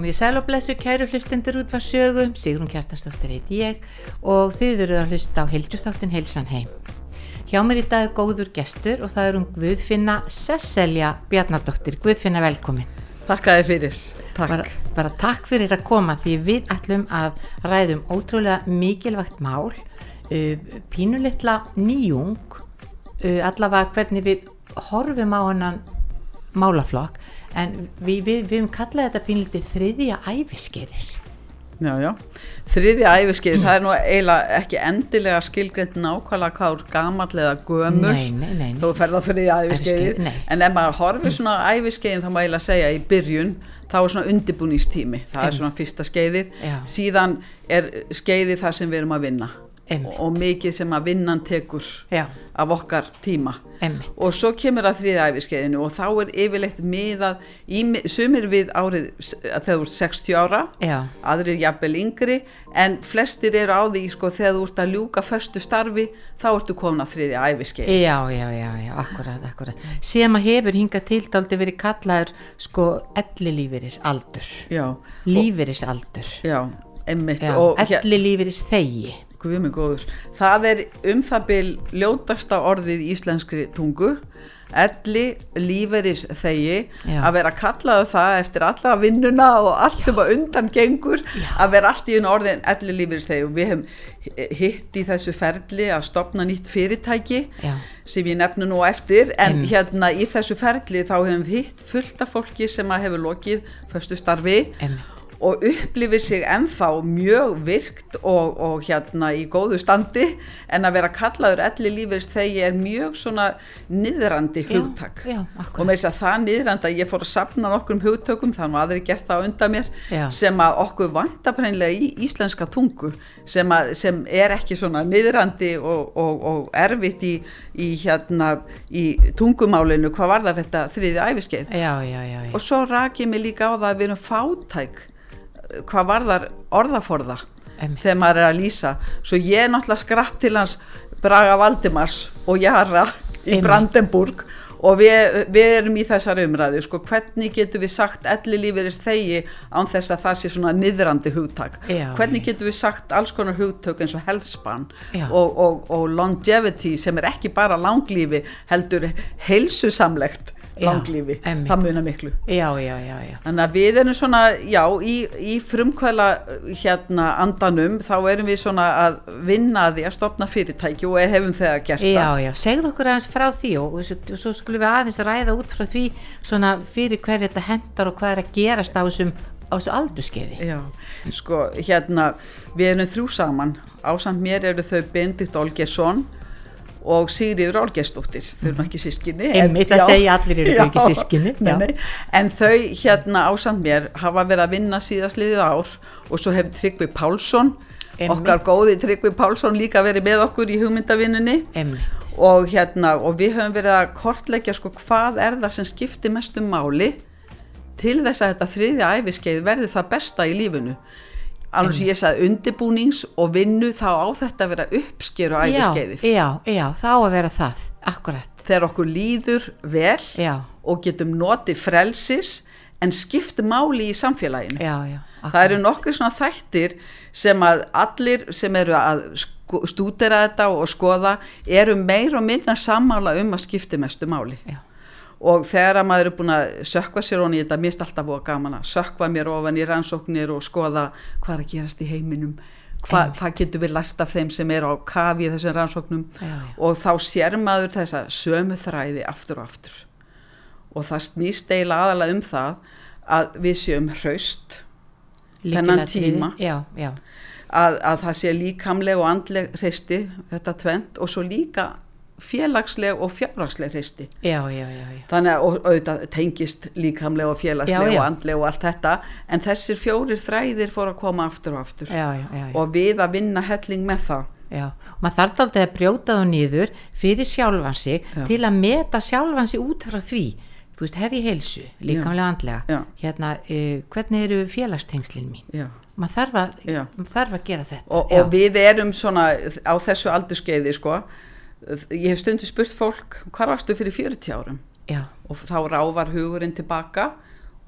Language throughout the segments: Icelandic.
Komið í sæl og blessu kæru hlustendur út var sögum, Sigrun Kjartansdóttir heit ég og þið eruð að hlusta á heildurþáttin Heilsan heim. Hjá mér í dag er góður gestur og það er um Guðfinna Sesselja Bjarnadóttir. Guðfinna velkomin. Takk að þið fyrir. Takk. Bara, bara takk fyrir að koma því við ætlum að ræðum ótrúlega mikilvægt mál, uh, pínulitla nýjung, uh, allavega hvernig við horfum á hannan málaflokk en við, við, við höfum kallað þetta pínlítið þriðja æfiskeiðir Já, já. Þriðja æfiskeið, það er nú eiginlega ekki endilega skilgreynd nákvæmlega hvað úr gamall eða gömul. Nei, nei, nei, nei. þó fer það þriðja æfiskeið en ef maður horfir svona æfiskeiðin þá má eiginlega segja í byrjun þá er svona undirbúningstími, það er svona fyrsta skeiðið. Síðan er skeiðið það sem við erum að vinna Einmitt. og, mikið sem að vinnan tekur Já. af okkar tíma Einmitt. og svo kemur að þriða æfiskeiðinu og þá er yfirleitt miðað í, sumir við árið þegar þú ert 60 ára Já. aðrir jafnvel yngri en flestir eru á því sko þegar þú ert að ljúka föstu starfi þá ertu komin að þriðja æfiskeið Já, já, já, já, akkurat, akkurat sem að hefur hingað til dálti verið kallaður sko elli lífeyris aldur já, lífeyris aldur já, emmitt já, og hér, elli lífeyris þegi guð mig góður það er um það bil ljótasta orðið í íslenskri tungu elli líferis þegi Já. að vera kallaðu það eftir alla vinnuna og allt sem að undan gengur að vera allt í einu orðin elli líferis þegi og við hefum hitt í þessu ferli að stopna nýtt fyrirtæki Já. sem ég nefnu nú eftir en Einmitt. hérna í þessu ferli þá hefum við hitt fullt af fólki sem að hefur lokið föstu starfi Einmitt. Og upplifir sig ennþá mjög virkt og, og hérna í góðu standi en að vera kallaður elli lífis þegar er mjög svona niðrandi Já, hugtak já, og akkurat. með þess að það niðrandi að ég fór að sapna nokkrum hugtökum þannig að aðri gert það undan mér Já. sem að okkur vantar breinlega í íslenska tungu sem, að, sem er ekki svona niðrandi og, og, og erfitt í, í hérna í tungumálinu hvað var það þetta þriði æfiskeið Já, já, já, já. og svo rak ég mig líka á það að við erum fátæk hvað varðar orðaforða Einmitt. þegar maður er að lýsa svo ég er náttúrulega skrapp til hans Braga Valdimars og Jara í Einmitt. Brandenburg og við, við erum í þessari umræðu sko, hvernig getum við sagt elli lífeyris þegi án þess að það sé svona niðrandi hugtak Já, hvernig getum við sagt alls konar hugtök eins og healthspan Já. og, og, og longevity sem er ekki bara langlífi heldur heilsusamlegt langlífi, það munar miklu já, já, já, já. Þannig að við erum svona, já, í, í frumkvæla hérna andanum þá erum við svona að vinna að því að stopna fyrirtæki og hefum þegar gert Já, það. já, segðu okkur aðeins frá því og, og, svo, og svo skulum við aðeins ræða út frá því svona fyrir hver þetta hendar og hvað er að gerast á þessum, á þessu aldurskeiði. Já, sko, hérna, við erum þrjú saman, ásamt mér eru þau Bendit Olgersson og Sigriður Olgersdóttir, þau eru ekki sískinni. en- já, segja allir eru þau ekki já, systkini, Nei, nei, en þau hérna ásamt mér hafa verið að vinna síðastliðið ár og svo hefur Tryggvi Pálsson, Einmitt. okkar góði Tryggvi Pálsson líka verið með okkur í hugmyndavinnunni. Og hérna og við höfum verið að kortleggja sko hvað er það sem skiptir mestu máli til þess að þetta þriðja æfiskeið verði það besta í lífinu alveg sem ég sagði undirbúnings og vinnu þá á þetta að vera uppskeru æfiskeiðið Já, já, já, þá að vera það, akkurat. þegar okkur líður vel Já, og getum notið frelsis en skiptir máli í samfélaginu já, já. það eru nokkri svona þættir sem að allir sem eru að sko- stúdera þetta og skoða eru meir og minna sammála um að skipti mestu máli Já. Og þegar að maður er búin að sökva sér honi í þetta, er alltaf búið gaman að sökva mér ofan í rannsóknir og skoða hvað er að gerast í heiminum Hva, hvað getur við lært af þeim sem eru á kafi í þessum rannsóknum. Já, já. og þá sér maður þessa sömu þræði aftur og aftur. Og það snýst eiginlega aðalega um það að við séum hraust þennan tíma. Já, að, að það sé líkamleg og andleg hristi, þetta tvent og svo líka félagsleg og fjárhagsleg hristi. Já, já, já, já. þannig að auðvitað tengist líkamleg og félagsleg Já, já. og andleg og allt þetta en þessir fjórir þræðir fór að koma aftur og aftur. Já, já, já, já. og við að vinna helling með það. Já, og maður þarf aldrei að brjóta þá niður fyrir sjálfan sig Já. til að meta sjálfan sig út frá því. Þú veist, hef ég heilsu, líkamlega andlega? Já. hérna, uh, hvernig eru félagstengslin mín? Maður þarf, að, maður þarf að gera þetta. Og, og við erum svona á þessu aldurskeiði sko ég hef stundu spurt fólk hvað varstu fyrir 40 árum? Já, og þá rávar hugurinn tilbaka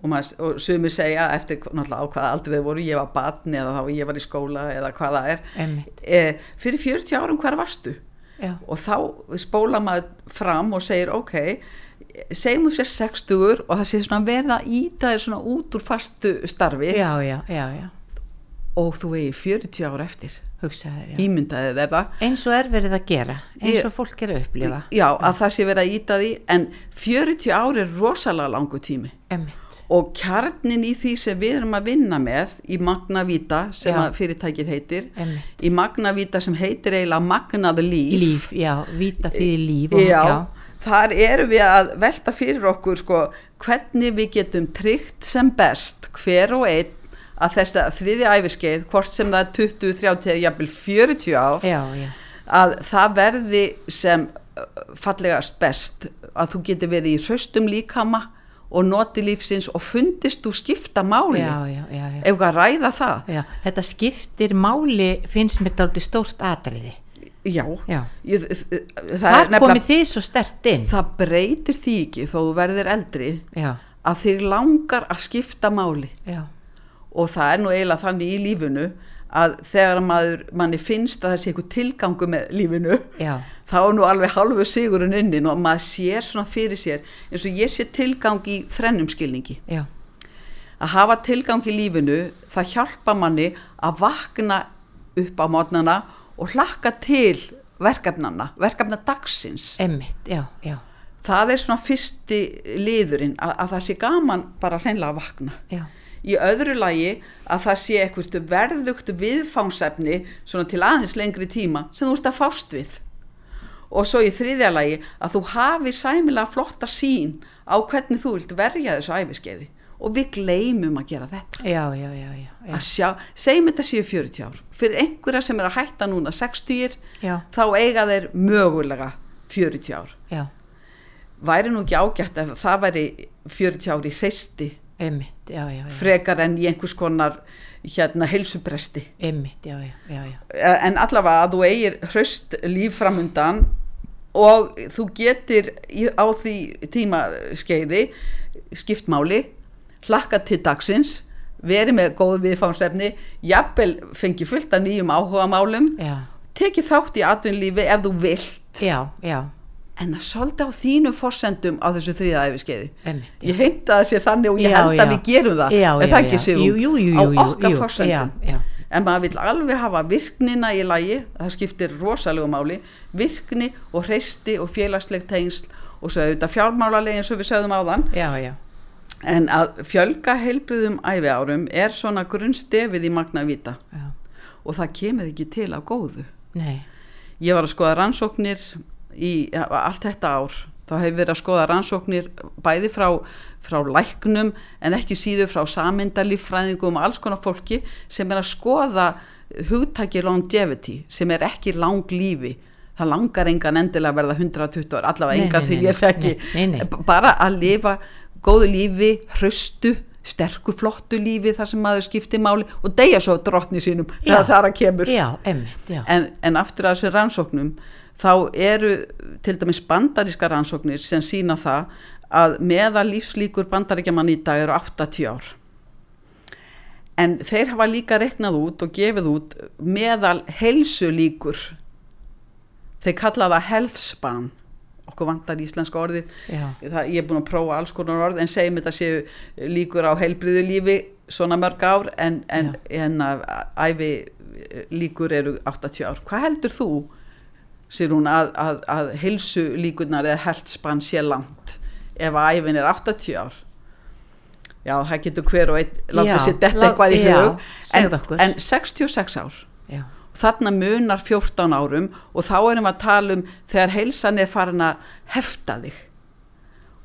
og, maður, og sumir segja eftir náttúrulega á hvaða aldrei þau voru ég var batn eða þá ég var í skóla eða hvað það er. E, fyrir 40 árum hvar varstu? Já, og þá spóla maður fram og segir ok segjum þú sér 60 og það sé svona verða að íta þér svona út úr fastu starfi. Já, já, já, já. Og þú eigi 40 ára eftir hugsaður, já. ímyndaði þér það eins og er verið að gera eins Ég- og fólk er að upplifa já að það sé verið að íta því en 40 ári er rosalega langu tími Einmitt. og kjarnin í því sem við erum að vinna með í Magnavíta sem Já. að fyrirtækið heitir Einmitt. í Magnavíta sem heitir eiginlega Magnaði líf, líf, já, vita fyrir líf og, já, þar erum við að velta fyrir okkur sko, hvernig við getum tryggt sem best hver og einn að þess að þriðja æfiskeið hvort sem það er 20, 30 eða jafnvel 40 ár já, já, að það verði sem uh, fallegast best að þú getur verið í hraustum líkama og noti lífsins og fundist þú skipta máli ef að ræða það? Já, þetta skiptir máli finnst mér dálítið stórt atriði. Já, Ég, það er þar komið þið svo stert inn. Það breytir því ekki þó þú verðir eldri að þig langar að skipta máli. Já, og það er nú eiginlega þannig í lífinu að þegar maður manni finnst að það sé eitthvað tilgangu með lífinu já, þá er nú alveg halvu sigurinn unnin og maður sér svona fyrir sér eins og ég sé tilgang í þrennum skilningi. Já, að hafa tilgang í lífinu það hjálpa manni að vakna upp á mótnana og hlakka til verkefnana, verkefna dagsins. Emmitt, já, það er svona fyrsti liðurinn að, að það sé gaman bara hreinlega að vakna í öðru lagi að það sé eitthvað verðugt viðfangsefni svona til aðeins lengri tíma sem þú ert að fást við. Og svo í þriðja lagi að þú hafi sæmilega flotta sín á hvernig þú vilt verja þessu æfiskeiði og við gleymum að gera þetta. Já, já, já, já, já, að sjá, segjum þetta séu 40 ár. Fyrir einhverja sem er að hætta núna 60 já, þá eiga þeir mögulega 40 ár. Já, væri nú ekki ágætt ef það væri 40 ár í hreisti emmitt, já, já, já, frekar en í einhvers konar hérna já, já, já, en allavega að þú eigir hraust líf framundan og þú getur á því tímaskeiði skiptmáli hlakka til dagsins verið með góð viðfánsefni jafnvel fengi fullt af nýjum áhuga málum já, tekið þátt í atvinnlífi ef þú vilt. Já, já, en að svolítið á þínum forsendum á þessu þriðaæfiskeiði emmitt, ég heimta að það sé þannig og ég Já, held já. að við gerum það. Já, en það ekki sér jú, á okkar forsendum. En maður vil alveg hafa virknina í lagi. Það skiptir rosalegu máli. Virkni og hreisti og félagsleg tengsl og svo er þetta fjármálarlegin sem við sögðum já, já, en að fjölga heilbriðum æfiárum er svona grunnstefið í magna vita já, og það kemur ekki til á góðu. Nei, ég var að skoða rannsóknir í ja, allt þetta ár þá hefur verið að skoða rannsóknir bæði frá, frá læknum en ekki síður frá samindalíffræðingum og alls konar fólki sem er að skoða hugtaki longevity sem er ekki lang lífi. Það langar engan endilega að verða 120 ár allavega engan því ég þekki. Bara að lifa góðu lífi, hraustu sterku flottu lífi þar sem maður skiptir máli og deyja svo drottni sínum Já. þegar það er að kemur. Já, emmitt, já, en, en aftur að þessu rannsóknum þá eru til dæmis bandaríska rannsóknir sem sína það að meðal lífslíkur bandaríkjaman í dag eru 80 ár. En þeir hafa líka reknað út og gefið út meðal helsulíkur þeir kalla það health span. Okkur vantar íslenska orðið. Það, ég er búin að prófa alls konar orð en segjum þetta séu líkur á heilbriðu lífi svona mörg ár en, en, en að æfi líkur eru 80 ár. Hvað heldur þú sér hún að, að, að heilsu líkurnar eða heldspann sé langt ef að æfin er 80 ár. Já, það getur hver og einn láta sér detta eitthvað í hug. en, en 66 ár. Já, þarna munar 14 árum og þá erum við að tala um þegar heilsan er farin að hefta þig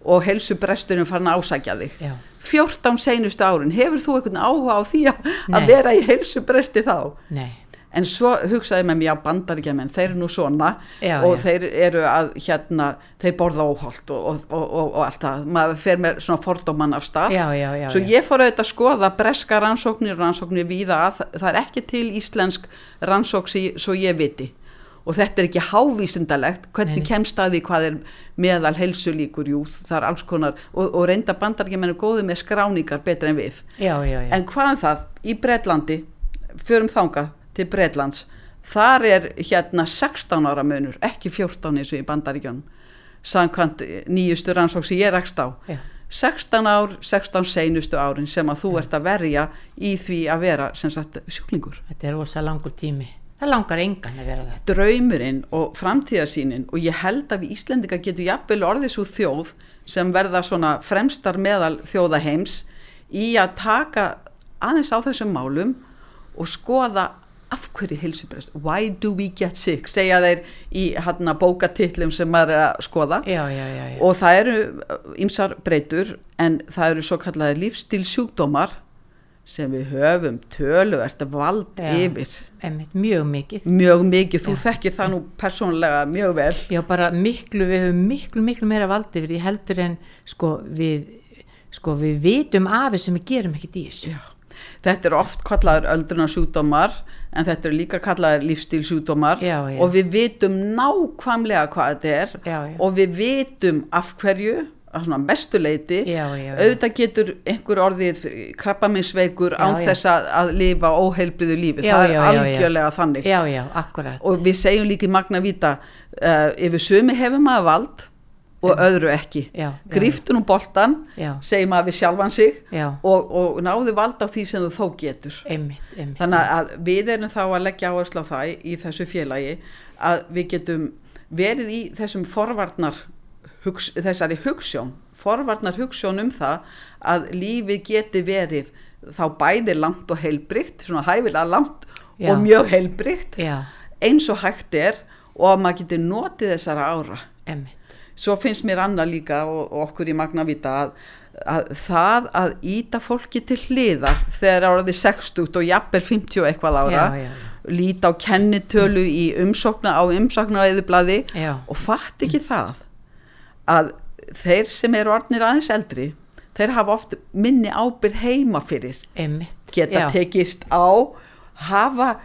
og heilsubresturinn farin að ásækja þig. Já, 14 seinustu árin, hefur þú einhvern áhuga á því að, að vera í heilsubresti þá? nei, En svo hugsaði með mér, já, bandaríkjaman, þeir eru nú svona Já, og já. þeir eru að, hérna, þeir borða óholt og, og, og, og, allt það, maður fer með svona fordóman af stað. já, Svo ég fór auðvitað að skoða breska rannsóknir, rannsóknir víða að, það er ekki til íslensk rannsóks í, svo ég viti. Og þetta er ekki hávísindalegt, hvernig Nei, nei. kemst að því hvað er meðal heilsulíkur, jú, það er alls konar, og, og reynda bandaríkjaman er góði með skráningar betur en við. já, já, já. En hvað um það, í Breitlandi, förum þangað til Breitlands, þar er hérna 16 ára munur, ekki 14 eins og í bandaríkjónum, samkvæmt nýjustu rannsók sem ég rekst á. Já. 16 ár, 16 seinustu árin sem að þú ert að verja í því að vera sem sagt sjúklingur. þetta er rosa langur tími það langar engan að vera það Draumurinn og framtíðasýnin og ég held að við Íslendinga getum jafnvel orðið svo þjóð sem verða svona fremstar meðal þjóðaheims í að taka aðeins á þessum málum og skoða af hverju heilsubrest, why do we get sick? Segja þeir í hérna bókatillum sem maður er að skoða. Já, já, já, og það eru ymsar breytur en það eru svo kallaði lífstíl sjúkdómar sem við höfum töluvert vald Já. yfir. Einmitt, mjög mikið. Mjög mikið, þú þekkir það nú persónlega mjög vel. Já, bara miklu, við höfum miklu, miklu meira valdi við því heldur en sko við sko við vitum af þess sem við gerum ekkert í þessu. Þetta eru oft kallaður öldrunarsjúkdómar en þetta eru líka Já, já. og við vitum nákvæmlega hvað þetta er Já, já. og við vitum af hverju að svona mestuleiti auðvitað getur einhver orðið krabbaminsveikur án þess að, að lifa óheilbriðu lífi, Já, það er algjörlega þannig. Já, já, akkurat. Og við segjum líka í magna vita uh, yfir sumi hefur maður vald og öðru ekki. Og boltan já, segir maður við sjálfan sig og, og náðu vald á því sem þú þó getur. Einmitt, einmitt. Þannig að við erum þá að leggja áherslu á það í þessu félagi að við getum verið í þessum forvarnar hugs, þessari hugssjón forvarnar hugssjón um það að lífið geti verið þá bæði langt og heilbrygt svona hæfilega langt Já. og mjög heilbrygt eins og hægt er og að maður geti notið þessara ára. Einmitt svo finnst mér annað líka og, og okkur í Magnavita að, að það að íta fólki til hliðar þegar orðið 60 og jafnvel 50 og eitthvað ára Já, já, líta á kennitölu í umsókna á umsóknaræðublaði Já. og fatt ekki það að þeir sem eru orðnir aðeins eldri þeir hafa oft minni ábyrð heima fyrir einmitt. geta já, tekist á hafa,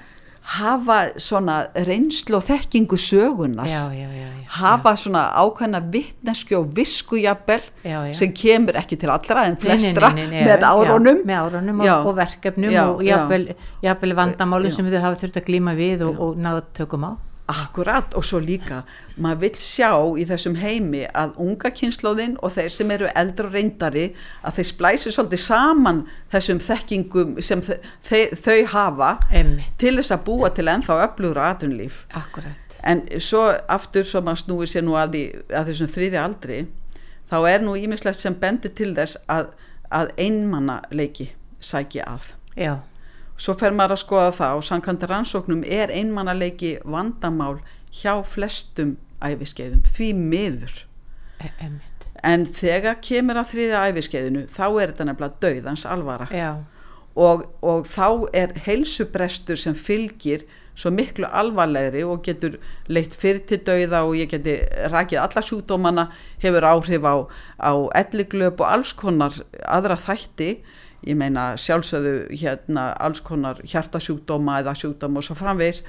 hafa svona reynslu og þekkingu sögunar já, já, já, hafa svona ákveðna vittneski og viskujabel Já, já. sem kemur ekki til allra en flestra nei, nei, nei, með já, árunum. með árunum Já. og, og verkefnum og jafnvel, jafnvel vandamálu sem þau hafa þurft að glíma við og, og náða tökum á akkurat og svo líka maður vil sjá í þessum heimi að unga kynnslóðin og þeir sem eru eldra og reyndari að þeir splæsi svolítið saman þessum þekkingum sem þe þau hafa einmitt, til þess að búa til ennþá öflugra aðunlíf akkurat. En svo aftur svo maður snúi sér nú að, því, að þessum þriði aldri þá er nú ímislegt sem bendir til þess að, að einmanna leiki sæki að. Já, svo fer maður að skoða það og samkvæmt rannsóknum er einmannaleiki vandamál hjá flestum æfiskeiðum, því miður. E- en þegar kemur að þriðja æfiskeiðinu þá er þetta nefnilega dauðans alvara. Og, og þá er heilsubrestur sem fylgir svo miklu alvarlegri og getur leitt fyrir til dauða og ég geti rakið alla sjúkdómana hefur áhrif á, á elliglöp og alls konar aðra þætti ég meina sjálfsögðu hérna alls konar hjartasjúkdóma eða sjúkdóma og svo framvegis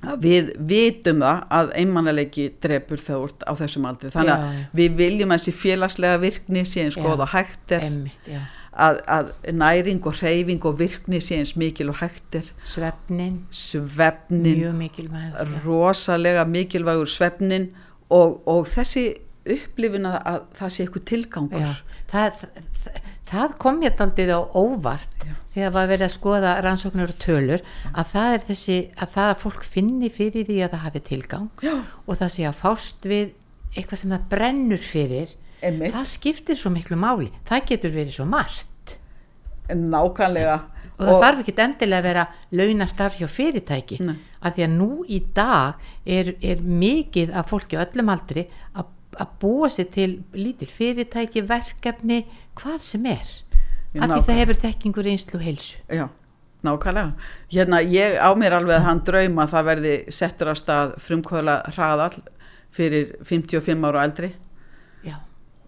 að við vitum það að einmannaleiki drepur þjórt á þessum aldri. Þannig að Já, já. við viljum að þessi félagslega virkni sé eins og hægt er einmitt, að, að næring og hreyfing og virkni sé eins mikil og hægt er. Svefnin, svefnin, mjög mikilvæg rosalega mikilvægur svefnin og, og þessi upplifin að, að það sé eitthvað tilgangur. Já, það, það, það kom mér daldið á óvart þegar var verið að skoða rannsóknir og tölur að það er þessi að það að fólk finni fyrir því að það hafi tilgang Já. og það sé að fást við eitthvað sem það brennur fyrir Einmitt. það skiptir svo miklu máli það getur verið svo margt nákvæmlega og það þarf ekki endilega að vera launastarf hjá fyrirtæki Nei. að því að nú í dag er, er mikið af fólki öllum aldri að, að búa sér til lítil fyrirtæki, verkefni hvað sem er að því það hefur þekkingur einslu og heilsu Já, nákvæmlega. Hérna, ég á mér alveg að hann drauma að það verði settur að stað frumkvöla hraðall fyrir 55 ára og eldri já,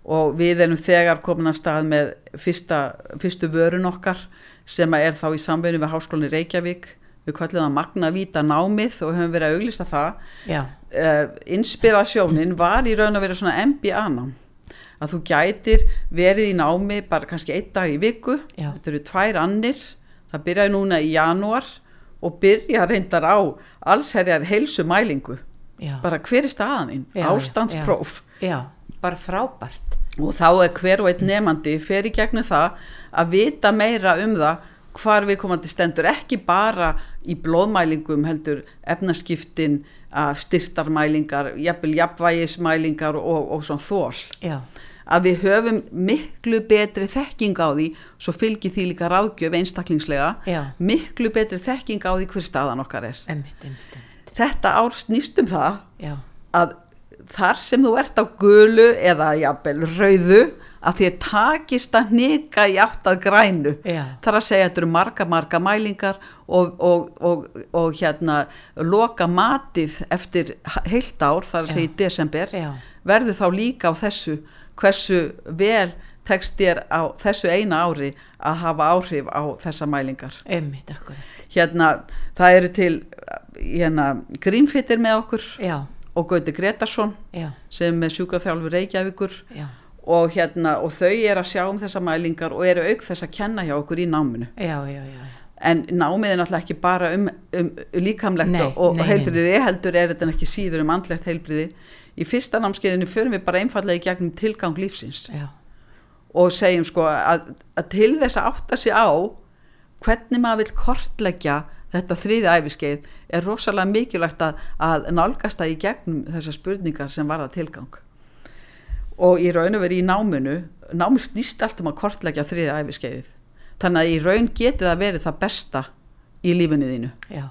og við erum þegar komin að stað með fyrsta, fyrstu vörun okkar sem er þá í samveinu við Háskólinni Reykjavík. Við kallum það Magnavíta námið og höfum verið að auglýsa það. já, Uh, inspirasjónin var í raun að vera svona MBA nám að þú gætir verið í námi bara kannski einn dag í viku Já. þetta eru tvær annir það byrjaði núna í janúar og byrja reyndar á allsherjar heilsumælingu. Já, bara hver er staðaninn, ástandspróf. já, bara frábært. Og þá er hver og einn nefandi fer í gegnum það að vita meira um það hvar við komandi stendur ekki bara í blóðmælingum heldur efnaskiptin styrtarmælingar, jafnvel jafnvægismælingar og, og svona þól já, að við höfum miklu betri þekking á því svo fylgir því líka ráðgjöf einstaklingslega Já. miklu betri þekking á því hver staðan okkar er. Emmitt, emmitt, emmitt þetta ár snýst um það já, að þar sem þú ert á gulu eða jafnvel rauðu að þér takist að nika í átt að grænu. Já. þar að segja að þetta eru marga marga mælingar og, og, og, og hérna loka matið eftir heilt ár þar að Já. segja í desember Já. verður þá líka á þessu hversu vel tekst þér á þessu eina ári að hafa áhrif á þessa mælingar. Akkurat. Hérna það eru til hérna grímfittir með okkur já, og Gauti Gretarsson já, sem er sjúkraþjálfur Reykjavíkur. Já, og, hérna, og þau er að sjá um þessa mælingar og eru auk þess að kenna hjá okkur í náminu. Já, já, já, en námið er náttúrulega ekki bara um, um líkamlegt Nei, og, og nei, nei, heilbriði heldur er þetta ekki síður um andlegt heilbriði í fyrsta námskeiðinu förum við bara einfallega í gegnum tilgang lífsins já. og segjum sko að, að til þess að átta sig á hvernig maður vil kortleggja þetta þriði æfiskeið er rosalega mikilvægt að, að nálgast það í gegnum þessar spurningar sem varða tilgang og í raun og verið í náminu námið snýst allt um að kortleggja þriði æfiskeiðið þannig að í raun geti það verið það besta í lífinu þínu. Já,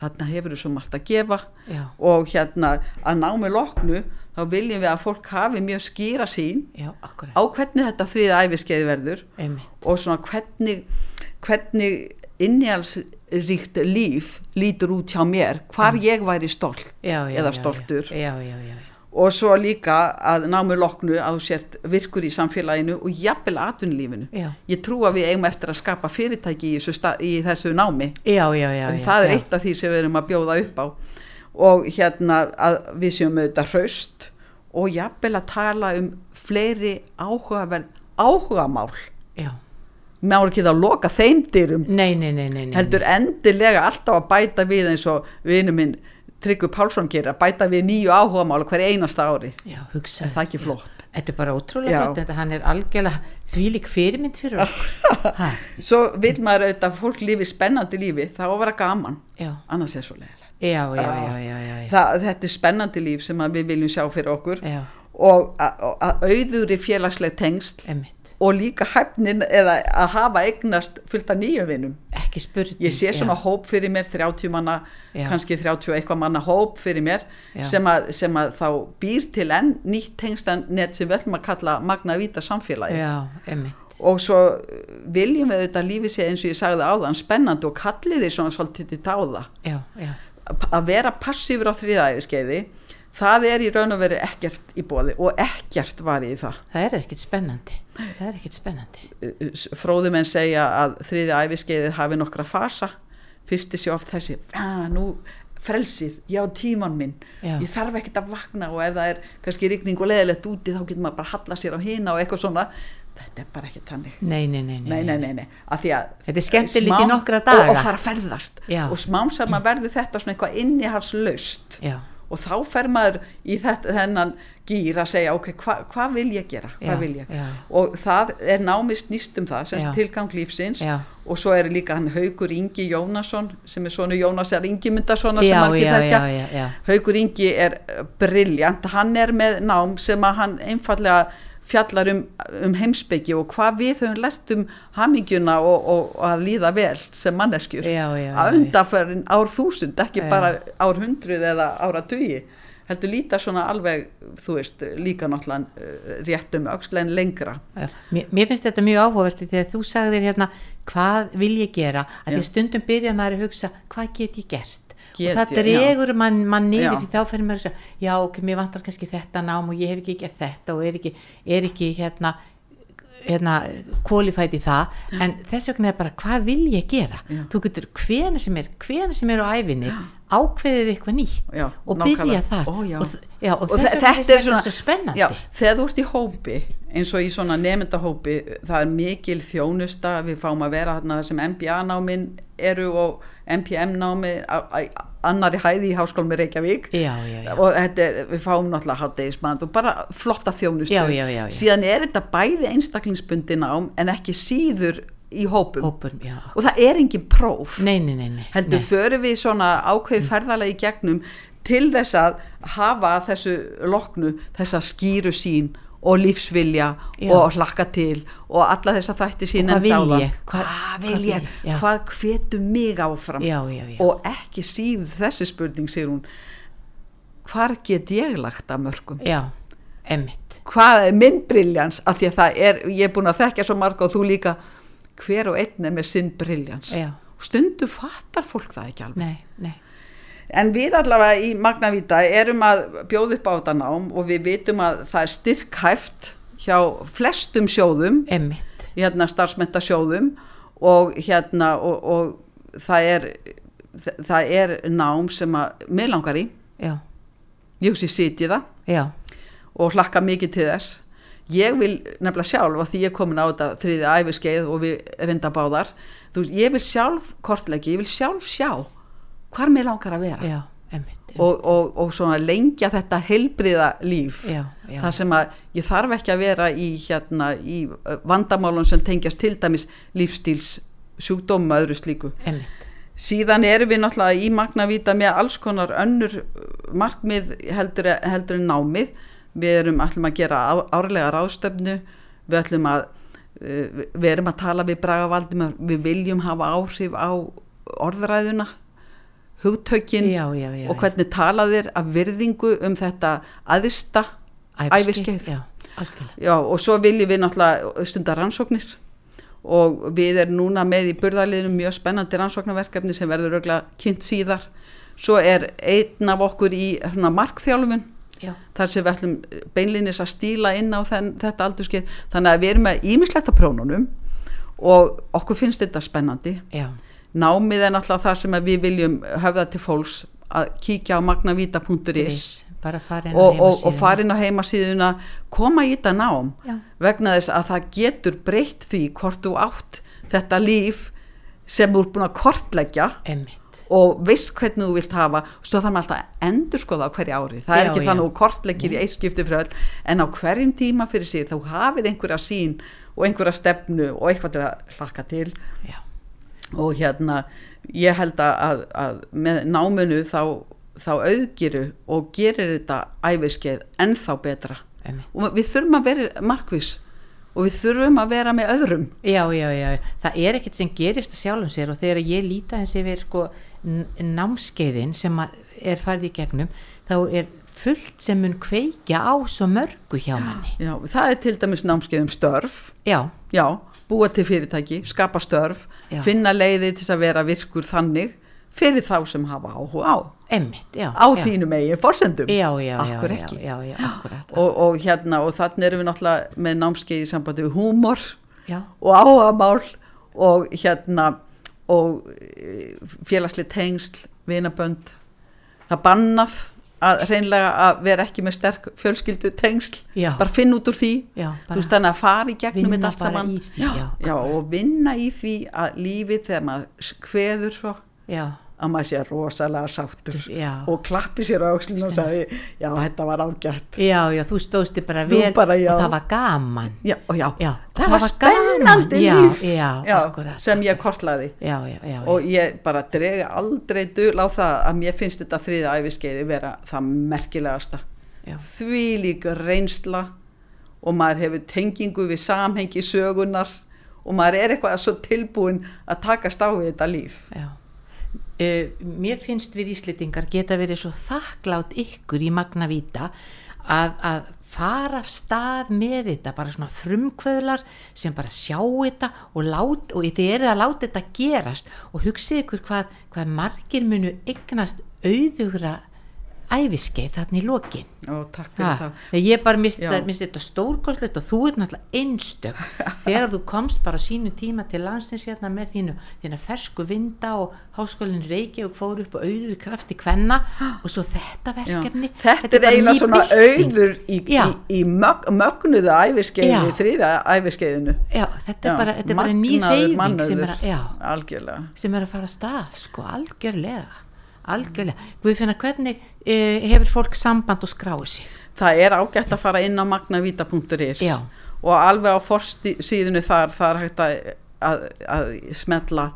þarna hefur þú svo margt að gefa. Já, og hérna að námi loknu þá viljum við að fólk hafi mjög skýra sín já, á hvernig þetta þriði æfiskeiði verður emmitt, og svona hvernig, hvernig innjálsríkt líf lítur út hjá mér, hvar ég væri stolt já, já, eða stoltur. Já, já, já, og svo líka að námi loknu þú sért virkur í samfélaginu og jafnvel atvinnulífinu. Já. Ég trú að við eigum eftir að skapa fyrirtæki í þessu, í þessu námi. já, já, já, En já, það er já. eitt af því sem við erum að bjóða upp á. Og hérna að við séum auðvitað hraust og jafnvel að tala um fleiri áhugaverð áhugamál. já, Má ekki það að loka þeim dyrum nei, nei, nei, nei, nei. heldur endilega alltaf að bæta við eins og vinur Tryggvi Pálsson gerir að bæta við nýju áhugamála hverja einasta ári. Já, hugsa er það ekki flott? Þetta er bara ótrúlega Já. flott, þetta hann er algjörlega þvílík fyrirmynd fyrir okkur. Svo vil maður auðvitað að fólk lífi spennandi lífi, það á að vera gaman. Já, annars er svo leiðilegt. já, já, já, já, já, já, Það, þetta er spennandi líf sem við viljum sjá fyrir okkur. Já, og auðuri félagsleg tengsl emmitt, og líka hæfnin eða að hafa eignast fullt af nýjum vinum. ekki spurning. Ég sé svona já, hóp fyrir mér, 30 manna, Já. kannski 30 og eitthvað manna hóp fyrir mér sem að, sem að þá býr til enn nýtt tengslanett sem við ætlum að kalla magna víta samfélagi. Og svo viljum við þetta lífi sé eins og ég sagði áðan spennandi og kallið því svona svolítið til dáða já, já, að vera passífur á þriðæfiskeiði það er í raun og veru ekkert í bóði og ekkert var í það það er ekkert spennandi, það er ekkert spennandi. fróðumenn segja að þriðæfiskeiði hafi nokkra fasa. Fyrsti sé oft þessi ah, nú frelsið, já tíman minn. Já. ég þarf ekkert að vakna og ef það er kannski rigning og leðilegt úti þá getur maður bara að halla sér á hina og eitthvað svona. Þetta er bara ekki tannig Nei, nei, nei, nei, nei, nei, nei, að því að Þetta er skemmtilegt í nokkra daga. og, og fara að ferðast. Já. og smám saman verður þetta svona eitthvað innihalslaust Já, og þá fer maður í þetta, þennan gýr að segja ok, hva- hvað vil ég gera? Hvað vil ég? og það er námið snýst um það sem Já. sagt tilgang lífsins. Og svo er líka hann Haugur Ingi Jónasson sem er svona Jónasar Ingimundassonar sem já, já, já, Haugur Ingi er briljant, hann er með nám sem að hann einfallega fjallar um, um heimsbyggi og hvað við höfum lært um hamingjuna og, og, og að líða vel sem manneskjur. Já, já, að já. undanferðin ár þúsund, ekki Já. bara ár hundruð eða ára tugi heldur líta svona alveg, þú veist, líka náttúrulega uh, rétt um öxlen lengra. Mér, mér finnst þetta mjög áhugavert þegar þú sagðir hérna hvað vil ég gera? Að því stundum byrja maður að hugsa hvað get ég gert Get og það já. dregur mann man niður Já. því þá fyrir maður að segja já ok, mér vantar kannski þetta nám og ég hef ekki gert þetta og er ekki, er ekki hérna hérna í það en þess vegna er bara hvað vil ég gera Já. þú getur hvena sem er hvena sem er á æfinni ákveðið eitthvað nýtt Já, og byrja þar Ó, já. og, já, og, og þess þe- vegna mér þetta svo spennandi já, þegar þú ert í hópi eins og í svona nefndahópi það er mikil þjónusta við fáum að vera þarna þar sem MBA námin eru og MPM námi á- á- annari hæði í háskólum í Reykjavík. Já, já, já. og þetta, er- við fáum náttúrulega hátdegismand og bara flotta þjónustu. Síðan er þetta bæði einstaklingsbundi nám en ekki síður í hópum. Hópur, já. og það er engin próf. Nei, nei, nei, nei, heldur förum við svona ákveði ferðalagi gegnum til þess að hafa þessu loknu þessa skýru sín og lífsvilja Já. og hlakka til og alla þessa þætti sín áðan. ég? Hvað- hvað hvað vil ég? Já. hvað hvetu mig áfram? Já, og ekki síður þessi spurning sér hún hvar get ég lagt að mörgum já, emmitt hvað er minn briljans? Af því að það er, ég er búin að þekkja svo marga og þú líka. Hver og einn er með sinn briljans. Stundum fattar fólk það ekki alveg. Nei, nei, En við allavega í Magnavíta erum að bjóða upp á þetta nám og við vitum að það er styrkhæft hjá flestum sjóðum, emmitt hérna starfsmentasjóðum og hérna og, og það er það er nám sem að mig langar í, já, ég hugsi sitji það. Já, og hlakka mikið til þess. Ég vil nefnilega sjálf og því ég er komin á þetta þriðið æfiskeið og við reynda báðar þú veist, ég vil sjálf kortleggi, ég vil sjálf sjá hvar mér langar að vera. Já, emmitt og, og, og svona lengja þetta heilbriða líf. Já, já. það sem að ég þarf ekki að vera í, hérna, í vandamálum sem tengjast til dæmis lífstíls sjúkdóma öðru slíku. Emmitt síðan erum við náttúrulega í Magnavíta með alls konar önnur markmið heldur, heldur en námið. Við erum ætlum að gera árlega ráðstöfnu við ætlum að við erum að tala við Bragavaldum við viljum hafa áhrif á orðræðuna hugtökin Já, já, já, og hvernig talaðir af virðingu um þetta aðista Já, og svo viljum við náttúrulega stundar rannsóknir og við erum núna með í burðarliðinu mjög spennandi rannsóknarverkefni sem verður örgulega kynnt síðar. Svo er einn af okkur í svona markþjálfun já, þar sem við ætlum beinlinis að stíla inn á þenn, þetta aldurskeið. Þannig að við erum með ímisletta prónunum og okkur finnst þetta spennandi. já, Námið er náttúrulega það sem við viljum höfða til fólks að kíkja á farin og, og, og farin á heimasíðuna koma í þetta nám Já. vegna þess að það getur breytt því hvort þú átt þetta líf sem þú ert búin að kortleggja emmitt og veist hvernig þú vilt hafa. Og svo þarf maður alltaf að endur skoða á hverju ári. Það er Já, ekki já. þannig að þú kortleggir í eitt skipti fyrir öll en á hverjum tíma fyrir sig þá hafið einhverja sín og einhverja stefnu og eitthvað til að hlakka til. Já, og hérna ég held að, að, með náminu þá, þá auðgiru og gerir þetta æfiskeið ennþá betra. Emmitt og við þurfum að vera markvis og við þurfum að vera með öðrum. Já, já, já, það er ekkert sem gerist að sjálfum sér og þegar ég líta eins yfir sko námskeiðin sem er farið í gegnum þá er fullt sem mun kveikja á svo mörgu hjá manni. Já, það er til dæmis námskeið um störf. Já, já, búa til fyrirtæki, skapa störf Já. finna leiði til að vera virkur þannig fyrir þá sem hafa áhuga á emmitt, já. á já. Já, já, já, Akkur ekki. og, og hérna og þannig erum við náttúrulega með námskeið í sambandi við húmor og áhagamál og hérna og eh, félagsli tengsl, vinabönd það bannað að reynlega að vera ekki með sterk fjölskyldu tengsl, Já. bara finn út úr því. Já, þú veist þannig að fara í gegnum þetta allt saman. því, já, og vinna í því að lífið þegar maður kveður svo að maður sé rosalega sáttur Já. og klappi sér á aukslinu og sagði já þetta var ágætt. Já, já, þú stóðst þig bara vel bara, og það var gaman. já, já, það, það var var spennandi líf. sem ég kortlaði. Og ég bara drega aldrei dul á það að mér finnst þetta þriða æfiskeiði vera það merkilegasta. Því líka reynsla og maður hefur tengingu við samhengi sögunar og maður er eitthvað svo tilbúin að takast á við þetta líf. Já. Uh, mér finnst við Íslitingar geta verið svo þakklátt ykkur í Magnavíta að, að fara af stað með þetta, bara svona frumkvöðlar sem bara sjá þetta og, lát, og þið eru að láta þetta gerast. Og hugsið ykkur hvað, hvað margir munu eignast auðugra æfiskeið þarna í lokin og takk fyrir Ha, það ég bara misti, Já. þetta stórkoslegt og þú ert náttúrulega einstök þegar þú komst bara sínu tíma til landsins hérna með þínu, þína fersku vinda og háskólinn Reykjavík fór upp og auður í krafti kvenna og svo þetta Já. verkefni þetta er bara eiginlega svona auður í, Já. í, í mög, mögnuðu æfiskeiði, Já. þriða æfiskeiðinu já, þetta er bara, þetta er bara ný reyfing sem er, að, já, algjörlega sem er að fara að stað sko, algjörlega algjörlega, Guðfinna, hvernig e, hefur fólk samband og skráið sig? Það er ágætt að fara inn á magnavita.is og alveg á forsíðinu þar það er hægt að, að, að smetla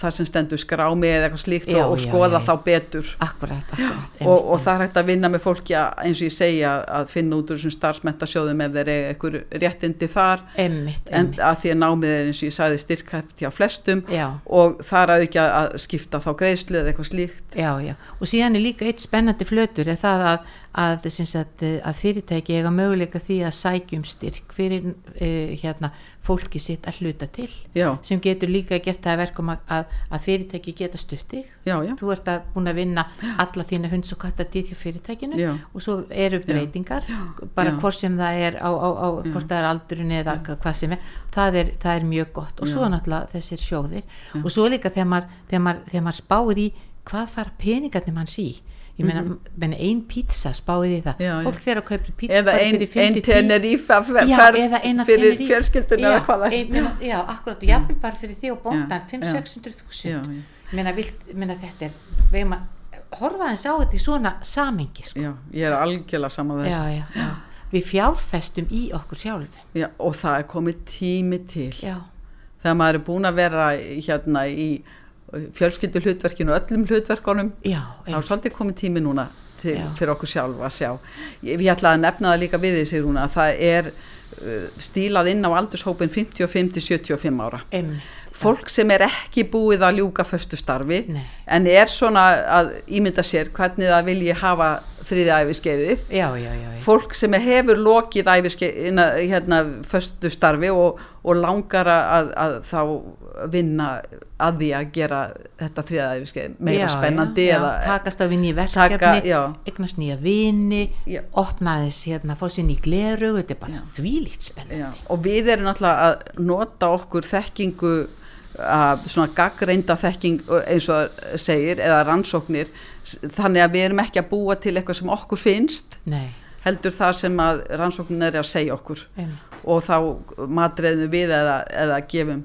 þar sem stendur skrámi eða eitthvað slíkt Já, og, og skoða já, já. þá betur akkurat, akkurat og, og það er hægt að vinna með fólki að, eins og ég segja að finna út úr þessum starfsmentasjóðum ef þeir eru eitthvað réttindi þar. Emmitt, en emmitt að því að námið er eins og ég sagði styrkæft hjá flestum já. og það er að ekki að skipta þá greiðslu eða eitthvað slíkt. Já, já, og síðan er líka eitt spennandi flötur er það að, að, eh, að fyrirtæki eiga möguleika því að sækjum styrk fyrir uh, hérna, fólki sitt að hluta til já, sem getur líka gert það að verkum að, að, að fyrirtæki geta stuttig já, já, þú ert að búin að vinna alla þína hunds og kattadýr hjá fyrirtækinu og svo eru breytingar bara hvort sem það er á, á, á hvort það er aldurinn eða hvað sem er það er, það er mjög gott. Og svo náttúrulega þessir sjóðir. Og svo líka þegar maður, þegar maður, þegar maður spáir í hvað fara peningarnir manns í ég meina, mm ein pizza spáið í það. Mhm. Já, fólk fer að kaupa pizza eða bara ein, fyrir ein 50 Tenerife fer, Já, ferð eða eina fyrir fjölskyldun eða hvað það ein, meina, já, akkurat, og jafnvel bara fyrir því og bóndan Já, já. 5-600 Já, þúsund vilt, meina þetta er að horfa eins á þetta í svona samingi sko. já, ég er algjörlega saman þess já, já, já. við fjárfestum í okkur sjálfum já, og það er komið tími til. Já, þegar maður er búin að vera hérna í fjölskyldu hlutverkinu og öllum hlutverkunum. Já, þá er svolítið komið tími núna til, fyrir okkur sjálf að sjá. Ég, ég ætla að nefna það líka við þessi rúna að það er uh, stílað inn á aldurshópin 55-75 ára. Einmitt fólk sem er ekki búið að ljúka föstu starfi Nei. en er svona að ímynda sér hvernig það vilji hafa þriði æfiskeiðið já, já, já, fólk sem hefur lokið æfiskeið hérna föstu starfi og, og langar að, að þá vinna að því að gera þetta þriða æfiskeið meira Já, spennandi já, já, eða takast á nýja Taka- verkefni eignast nýja vini Já. opna þess hérna, fá sér ný gleru þetta er bara þvílíkt spennandi. Og við erum náttúrulega að nota okkur þekkingu að svona gaggreinda þekking eins og segir eða rannsóknir þannig að við erum ekki að búa til eitthvað sem okkur finnst nei, heldur það sem að rannsóknin er að segja okkur. Einmitt. Og þá matreðum við eða, eða gefum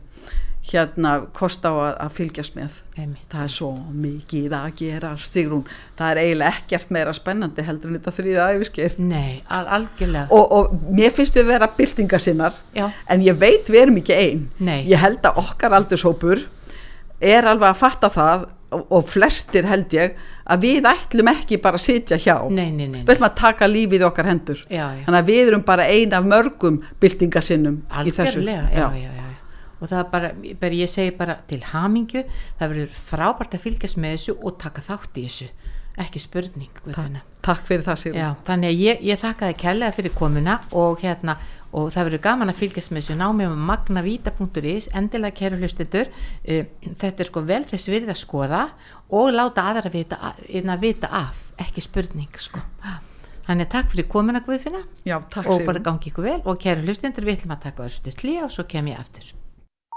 hérna kost á að, að fylgjast með. Einmitt. Það er svo mikið að gera Sigrún, það er eiginlega ekkert meira spennandi heldur en þetta þrýða æfiskeið nei, al algjörlega. Og, og mér finnst við vera byltingasinnar já, en ég veit við erum ekki einn ég held að okkar aldurshópur er alveg að fatta það og, og flestir held ég að við ætlum ekki bara að sitja hjá. Nei, nei, nei, við ætlum að taka lífið okkar hendur. Já, já. Þannig að við erum bara ein af mörgum þessu. Algjörlega, já, já, já. Og það er bara, bara, ég segi bara til hamingju, það verður frábært að fylgjast með þessu og taka þátt í þessu. Ekki spurning Guðfinna. takk fyrir það Sigrún. Já, þannig að ég, ég þakka þið kærlega fyrir komuna og hérna og það verður gaman að fylgjast með þessu námi um magnavíta.is, endilega kæru hlustendur. Uh, þetta er sko vel þess virði að skoða og láta aðra vita, að vita af, ekki spurning sko. Þannig að takk fyrir komuna Guðfinna. Já, takk og bara gangi ykkur vel. Og kæru hlustendur við ætlum að taka östu tlí og svo kem ég aftur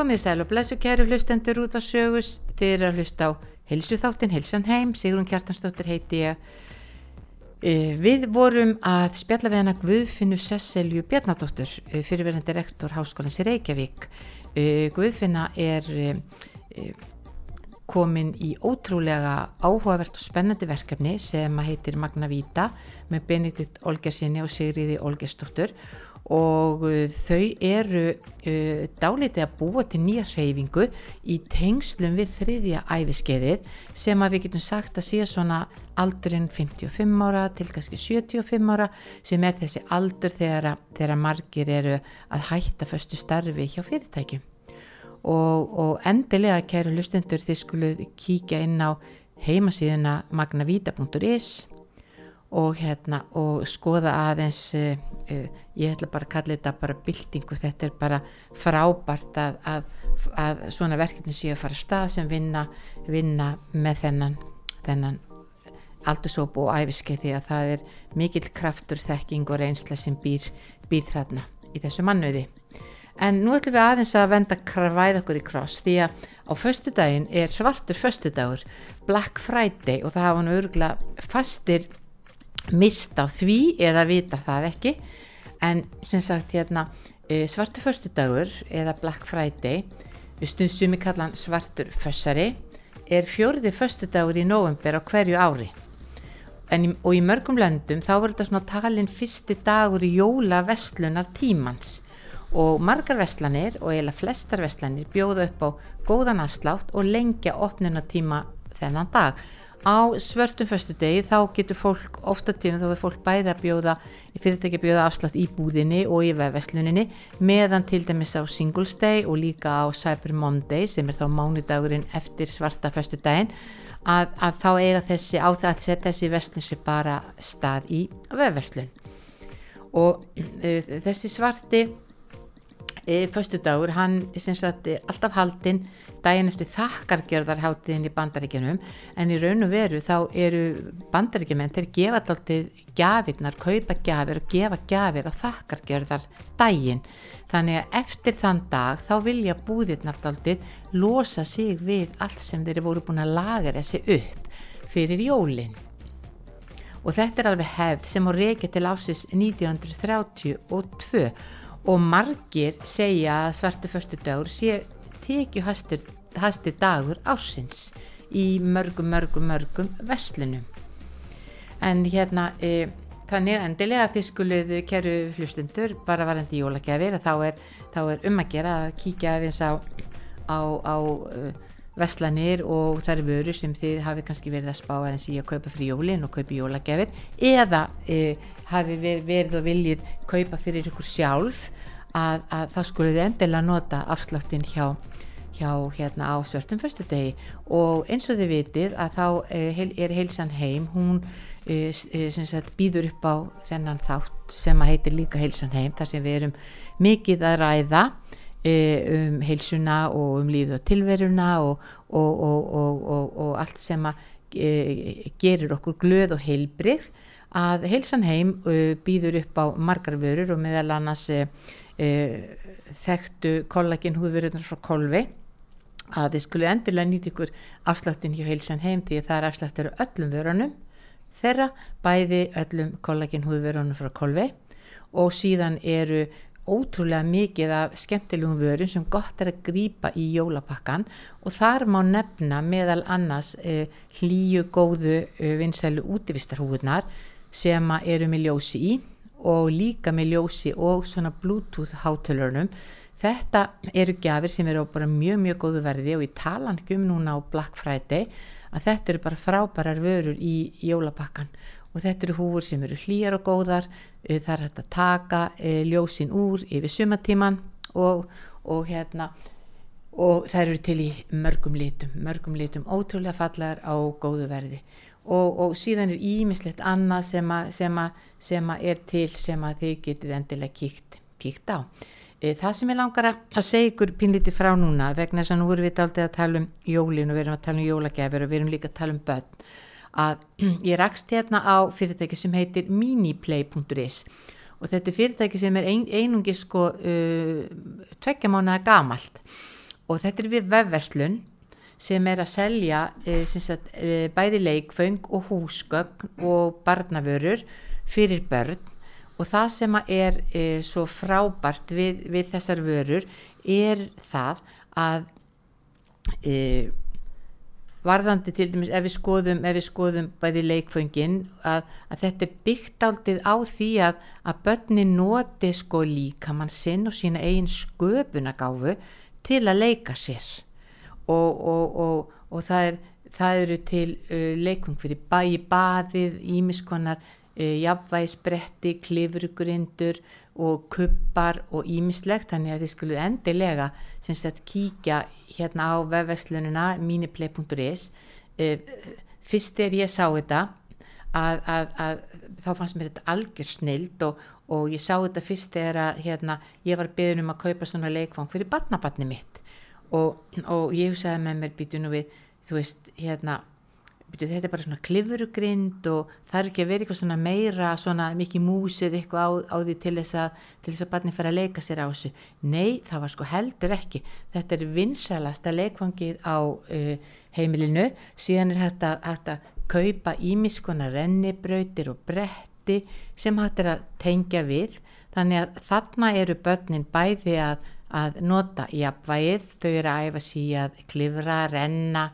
Komið sæl og blessu kæru hlustendur út á sögus, þeir eru að hlusta á Hilsu þáttinn, Hilsan heim, Sigrun Kjartansdóttir heiti ég. Eh, Við vorum að spjalla við hana Guðfinnu Sesselju Bjarnadóttur, eh, fyrirverandi rektor Háskólans í Reykjavík. Eh, Guðfinna er komin í ótrúlega áhugavert og spennandi verkefni sem heitir Magna Víta með Benedikt Olgersinni og Sigriði Olgersdóttur og uh, þau eru uh, dálítið að búa til nýja hreyfingu í tengslum við þriðja æfiskeiðið sem að við getum sagt að sé svona aldurinn 55 ára til kannski 75 ára sem er þessi aldur þegar, að- þegar margir eru að hætta föstu starfi hjá fyrirtækjum. Og, og endilega kæru lustendur þið skuluð kíkja inn á heimasíðuna magnavita.is og hérna og skoða aðeins uh, uh, ég ætla bara að kalla þetta bara byltingu, þetta er bara frábært að, að, að svona verkefni séu að fara stað sem vinna, vinna með þennan, þennan aldursóp og æfiskeið því að það er mikill kraftur, þekking og reynsla sem býr, býr þarna í þessu mannöði. En nú ætlum við aðeins að venda kræða okkur í kross því að á föstudaginn er svartur föstudagur, Black Friday og það hafa nú örgulega fastir mist á því eða vita það ekki. En sem sagt hérna eh, svartur föstudagur eða Black Friday stund sumi kallan svartur fössari er fjórði föstudagur í november á hverju ári. En, og í mörgum löndum þá verður þetta svona talin fyrsti dagur í jóla vestlunar tímans. Og margar vestlanir og eiginlega flestar vestlanir bjóða upp á góðan afslátt og lengja opnunatíma þennan dag á svörtum föstudegi þá getur fólk ofta tíma þá er fólk bæði að bjóða fyrirtæki að bjóða afslátt í búðinni og í vefversluninni meðan til dæmis á Singles Day og líka á Cyber Monday sem er þá mánudagurinn eftir svarta föstudaginn að, að þá eiga þessi á það að setja þessi verslun sér bara stað í vefverslun. Og uh, þessi svarti e, föstudagur, hann sagt er alltaf haldinn daginn eftir þakkargjörðarháttiðin í bandaríkjunum. En í raun og veru þá eru bandaríkjumenn, þeir gefa alltaf gjafirnar, kaupa gjafir og gefa gjafir á þakkargjörðar daginn þannig að eftir þann dag þá vilja búðirnar alltaf losa sig við allt sem þeir voru búin að laga þessi upp fyrir jólin. Og þetta er alveg hefð sem á reykja til ásins 1932 og margir segja að svartu föstudagur sé tekju hastur, hastur dagur ásins í mörgum, mörgum, mörgum vestlunum en hérna e, þannig endilega þið skuluð kæru hlustundur bara varandi jólagjafir þá er, þá er um að gera að kíkja aðeins á, á, á veslanir og þær vöru sem þið hafi kannski verið að spá aðeins í að kaupa fyrir jólin og kaupa jólagjafir eða e, hafi ver, verið og viljið kaupa fyrir ykkur sjálf að, að þá skuluð þið endilega nota afsláttin hjá hjá hérna á svörtum föstudegi. Og eins og þið vitið að þá heil- er heilsan heim hún eh, sem sagt býður upp á þennan þátt sem að heitir líka heilsan heim þar sem við erum mikið að ræða um heilsuna og um lífið og tilveruna og, og, og, og, allt sem eh, gerir okkur glöð og heilbrið að heilsan heim uh, býður upp á margar vörur og meðal annars uh, þekktu kollagin húðvörunar frá kolvi að þið skulle endilega nýta ykkur afsláttin hjá heilsan heim því að það er afsláttur öllum vörunum þeirra bæði öllum kollagin húðvörunum frá kolvi og síðan eru ótrúlega mikið af skemmtilegum vörum sem gott er að grípa í jólapakkan og þar má nefna meðal annars uh, hlýju góðu uh, vinsælu útivistarhúðunar sem eru með ljósi í og líka með ljósi og svona bluetooth hátölunum. Þetta eru gjafir sem eru á bara mjög mjög góðu verði og ég tala ekki um núna á Black Friday að þetta eru bara frábærar vörur í jólapakkan og þetta eru húfur sem eru hlýjar og góðar. Eh, það er hægt að taka eh, ljósin úr yfir sumatíman og, og hérna og þær eru til í mörgum litum mörgum litum ótrúlega fallegar á góðu verði. Og, og síðan er ímislegt annað sem að, sem, að, sem að er til sem að þið getið endilega kíkt, kíkt á. E, það sem ég langar að, segja ykkur pínlítið frá núna vegna þess að nú erum við aldrei að tala um jólin og við erum að tala um jólagjafir og við erum líka að tala um börn að ég rakst hérna á fyrirtæki sem heitir miniplay.is og þetta er fyrirtæki sem er ein, einungi sko uh, tveggja mánuða gamalt. Og þetta er við vefverslun sem er að selja e, sagt, e, bæði leikföng og húsgögn og barnavörur fyrir börn. Og það sem er e, svo frábært við, við þessar vörur er það að e, varðandi til dæmis ef við skoðum, ef við skoðum bæði leikföngin að, að þetta er byggt áldið á því að, að börni noti sko líkamann sinn og sína eigin sköpunagáfu til að leika sér. Og, og, og, og það, er, það eru til uh, leikum fyrir bæi baðið, ímiskonar jafnvægisbretti, klifrugrindur og kuppar og ímislegt þannig að þið skuluð endilega sagt kíkja hérna á vefverslununa miniplay.is uh, fyrst er ég sá þetta að, að, að þá fannst mér þetta algjör snild og, og ég sá þetta fyrst þegar að hérna, ég var beðin um að kaupa svona leikfang fyrir barnabarni mitt. Og, og ég hugsaði með mér býtu nú við, þú veist, hérna þetta er bara svona klifurugrind og það er ekki að vera eitthvað svona meira svona mikið músið eitthvað á, á því til þess að til þess að barni fara að leika sér á þessu. Nei, það var sko heldur ekki. Þetta er vinsælasta leikvangið á uh, heimilinu. Síðan er hægt að, kaupa ímiskona rennibrautir og bretti sem hægt er að tengja við. Þannig að þarna eru börnin bæði að að nota jafnvægið, þau eru að æfa síðan að klifra, renna,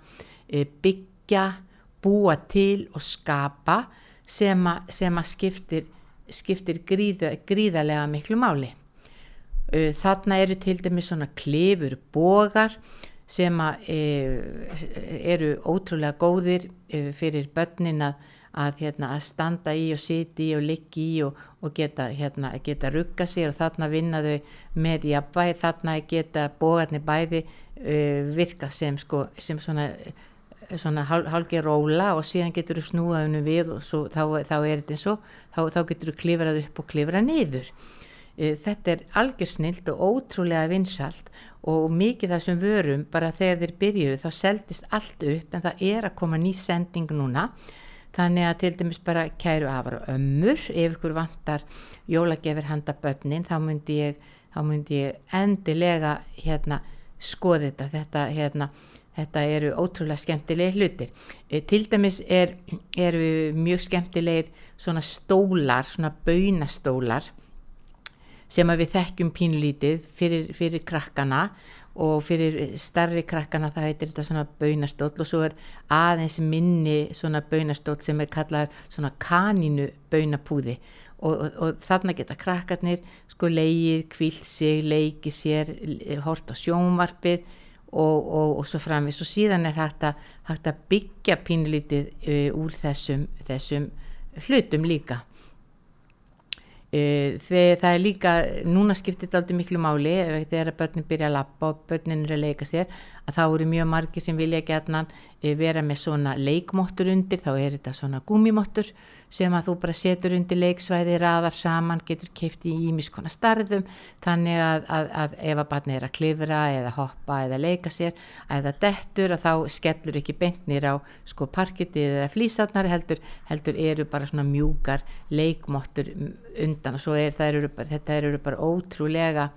eh, byggja, búa til og skapa sem að, sem að skiptir, skiptir gríða, gríðarlega miklu máli. Þarna eru til dæmis svona klifur bogar sem að, e, eru ótrúlega góðir e, fyrir börnin að að, hérna, standa í og siti í og liggi í og, og geta, hérna, geta rugga sér og þarna vinna þau með jafnvæg, þarna geta bógarnir bæði uh, virka sem, sko, sem svona, svona hálgi róla og síðan getur þú snúað unum við og svo, þá, þá er þetta eins og þá, þá getur þú klifrað upp og klifrað niður. Uh, þetta er algjör snilt og ótrúlega vinsalt og mikið þessum vörum bara þegar þeir byrjuðu þá seldist allt upp en það er að koma ný sending núna Þannig að til dæmis bara kæru afar og ömmur, ef ykkur vantar jólagefir handa börnin, þá myndi ég, þá myndi ég endilega hérna, skoði þetta. Þetta, hérna, þetta eru ótrúlega skemmtilegir hlutir. E, til dæmis er, eru mjög skemmtilegir svona stólar, svona baunastólar sem við þekkjum pínlítið fyrir, fyrir krakkana og fyrir starri krakkana það heitir þetta svona baunastóll og svo er aðeins minni svona baunastóll sem er kallað svona kaninu baunapúði og, og, og þarna geta krakkarnir sko leið, kvilt sig, leiki sér, hort á sjónvarpið og, og svo framvis og síðan er hægt að, hægt að byggja pínlítið uh, úr þessum, þessum hlutum líka. Eh, þegar það er líka, núna skiptir þetta aldrei miklu máli þegar börnin byrja að lappa og börnin eru að leika sér að þá eru mjög margi sem vilja eh, vera með svona leikmóttur undir, þá er þetta svona gúmimóttur sem að þú bara setur undir leiksvæði, raðar saman, getur keift í ímiskona starðum, þannig að, að, að ef að barni er að klifra eða hoppa eða leika sér, eða dettur að þá skellur ekki bentnir á sko parkitið eða flýsatnar heldur, heldur eru bara svona mjúkar leikmóttur undan. Og svo er eru bara, þetta eru bara ótrúlega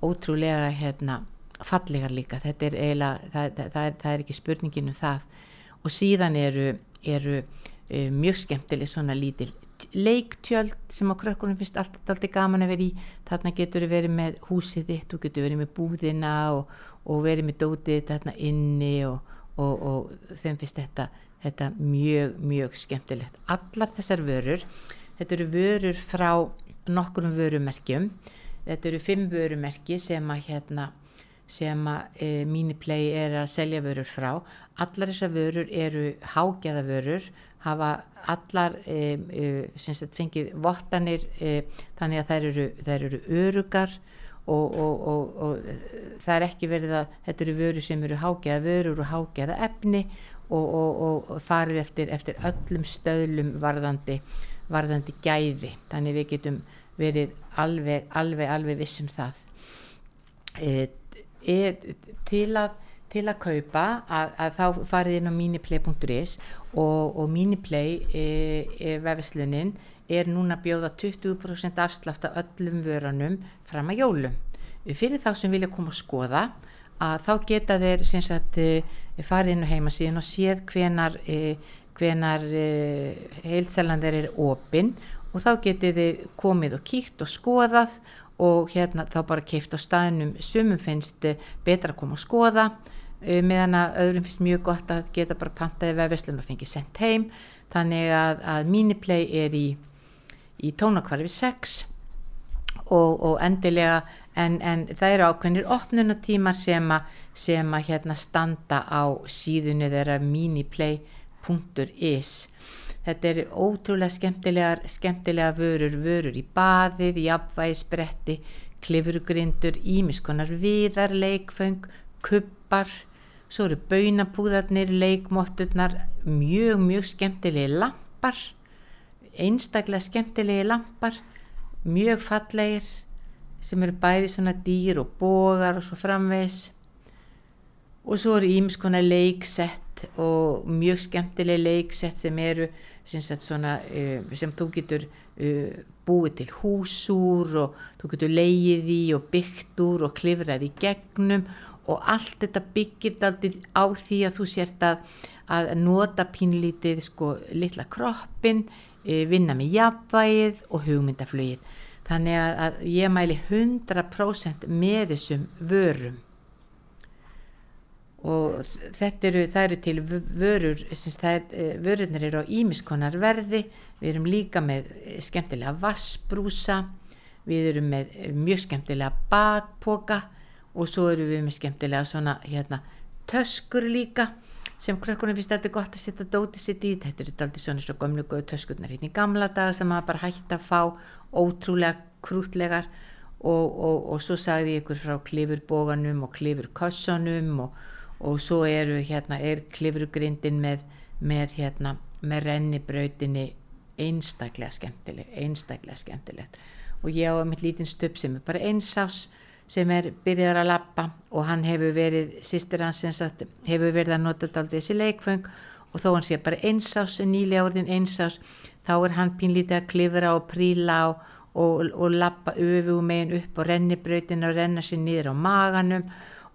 ótrúlega hérna fallegar líka, þetta er eiginlega það, það, það, er, það er ekki spurningin um það. Og síðan eru, eru mjög skemmtileg svona lítil leiktjöld sem á krökkunum finnst alltaf, alltaf gaman að vera í. Þarna getur við verið með húsið þitt þú getur verið með búðina og, og verið með dótið þarna inni og, og, og þeim finnst þetta, þetta mjög, mjög skemmtilegt. Allar þessar vörur þetta eru vörur frá nokkurum vörumerkjum. Þetta eru fimm vörumerki sem að hérna sem að e, Miniplay er að selja vörur frá. Allar þessar vörur eru hágæða vörur, hafa allar e, e, sagt, fengið vottanir e, þannig að þær eru, þær eru örugar og, og, og, og það er ekki verið að þetta eru vörur sem eru hágæða vörur og hágæða efni og farið eftir, eftir öllum stöðlum varðandi, varðandi gæði. Þannig við getum verið alveg, alveg, alveg vissum það. E, er, til, að, til að kaupa að, að þá farið inn á miniplay.is og, og miniplay e, e, vefislunin er núna bjóða 20% afslátt af öllum vörunum fram að jólum. Fyrir þá sem vilja koma að skoða að þá geta þeir sagt eh, farið inn á heimasíðun og séð hvenar, eh, hvenar eh, heilsalan þeir eru opinn og þá getið þið komið og kíkt og skoðað og hérna þá bara keift á staðinum sumum finnst betra að koma og skoða meðan að öðrum finnst mjög gott að geta bara pantaði vefverslun og fengið sendt heim. Þannig að, að Miniplay er í, í tónakvarfi 6 og, og endilega en, en það eru ákveðnir opnunatímar sem að, sem að hérna standa á síðunni þeirra miniplay.is þetta er ótrúlega skemmtilegar skemmtilega vörur, vörur í baðið jafnvægisbretti, klifurgrindur ímiskonar viðar leikföng, kuppar svo eru baunapúðarnir leikmotturnar, mjög mjög skemmtilegi lampar einstaklega skemmtilegi lampar mjög fallegir sem eru bæði svona dýr og bógar og svo framvegs og svo eru ímiskonar leiksett og mjög skemmtileg leiksett sem eru svona, uh, sem þú getur uh, búið til húsúr og þú getur leið í og byggt úr og klifrað í gegnum og allt þetta byggir aldrei á því að þú sért að, að nota pínlítið sko litla kroppin uh, vinna með jafnvægið og hugmyndaflögið þannig að, að ég mæli 100% með þessum vörum. Og eru, það eru til vörur, er, vörurnar eru á ímiskonar verði, við erum líka með skemmtilega vassbrúsa, við erum með mjög skemmtilega bakpoka og svo eru við með skemmtilega svona hérna töskur líka sem krökkunum finnst þetta gott að setja dótið sitt í, þetta eru alltaf svona svo gömlu góðu töskurnar hérna í gamla daga sem maður bara hætti að fá ótrúlega krútlegar og, og, og svo sagði ég ykkur frá klifurbóganum og klifurkossunum og og svo eru hérna er klifrugrindin með, með hérna með rennibrautinni einstaklega skemmtileg einstaklega skemmtilegt. Og ég á mitt lítinn stöp sem er bara einsás sem er byrjar að lappa og hann hefur verið sýstir hans sagt hefur verið að nota alltaf þessi leikfeng og þó hann sé bara einsás nýlega orðin einsás þá er hann pínlítið að klifra og príla og, og, og lappa öfu megin upp og rennibrautin og renna sér niður á maganum.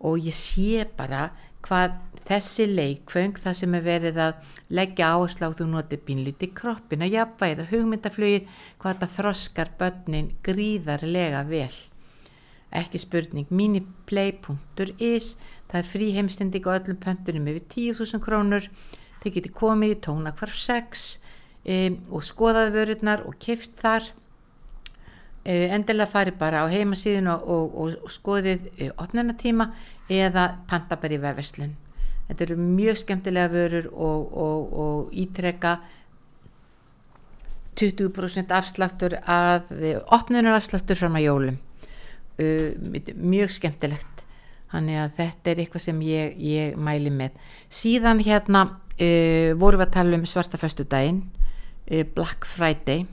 Og ég sé bara hvað þessi leikföng það sem er verið að leggja áherslu á þú notið bínlíti kroppin að jafnvægi eða hugmyndaflögið hvað þetta þroskar börnin gríðarlega vel ekki spurning miniplay.is það er frí heimstending á öllum pöntunum yfir 10.000 krónur þið geti komið í tóna hvarf 6 um, og skoðað vörurnar og kift þar um, endilega farið bara á heimasíðun og, og, og, og skoðið um, opnarnatíma eða pantabæri vefverslun. Þetta eru mjög skemmtilega vörur og, ítrekka 20% afsláttur af, opnunar afsláttur fram að jólum. Uh, mjög skemmtilegt. Þannig að þetta er eitthvað sem ég, ég mæli með. Síðan hérna uh, vorum við að tala um svartaföstu daginn, uh, Black Friday,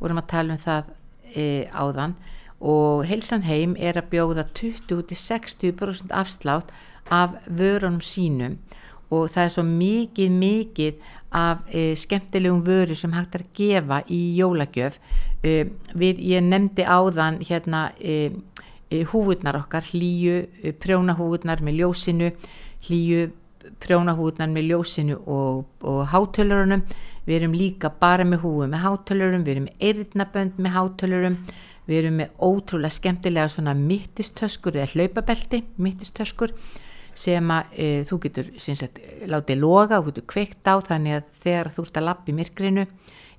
vorum að tala um það uh, áðan og Heilsan heim er að bjóða 20-60% afslátt af vörunum sínum og það er svo mikið mikið af e, skemmtilegum vöru sem hægt er að gefa í jólagjöf e, við, ég nefndi áðan hérna e, húfurnar okkar hlýju, prjónahúfurnar með ljósinu hlýju prjónahúfurnar með ljósinu og, og hátölurunum. Við erum líka bara með húfu með hátölurum við erum með eirðnabönd með hátölurum við erum með ótrúlega skemmtilega svona mittistöskur eða hlaupabelti mittistöskur sem að e, þú getur sagt, látið loga og getur kveikt á þannig að þegar þú ert að lappa í myrkrinu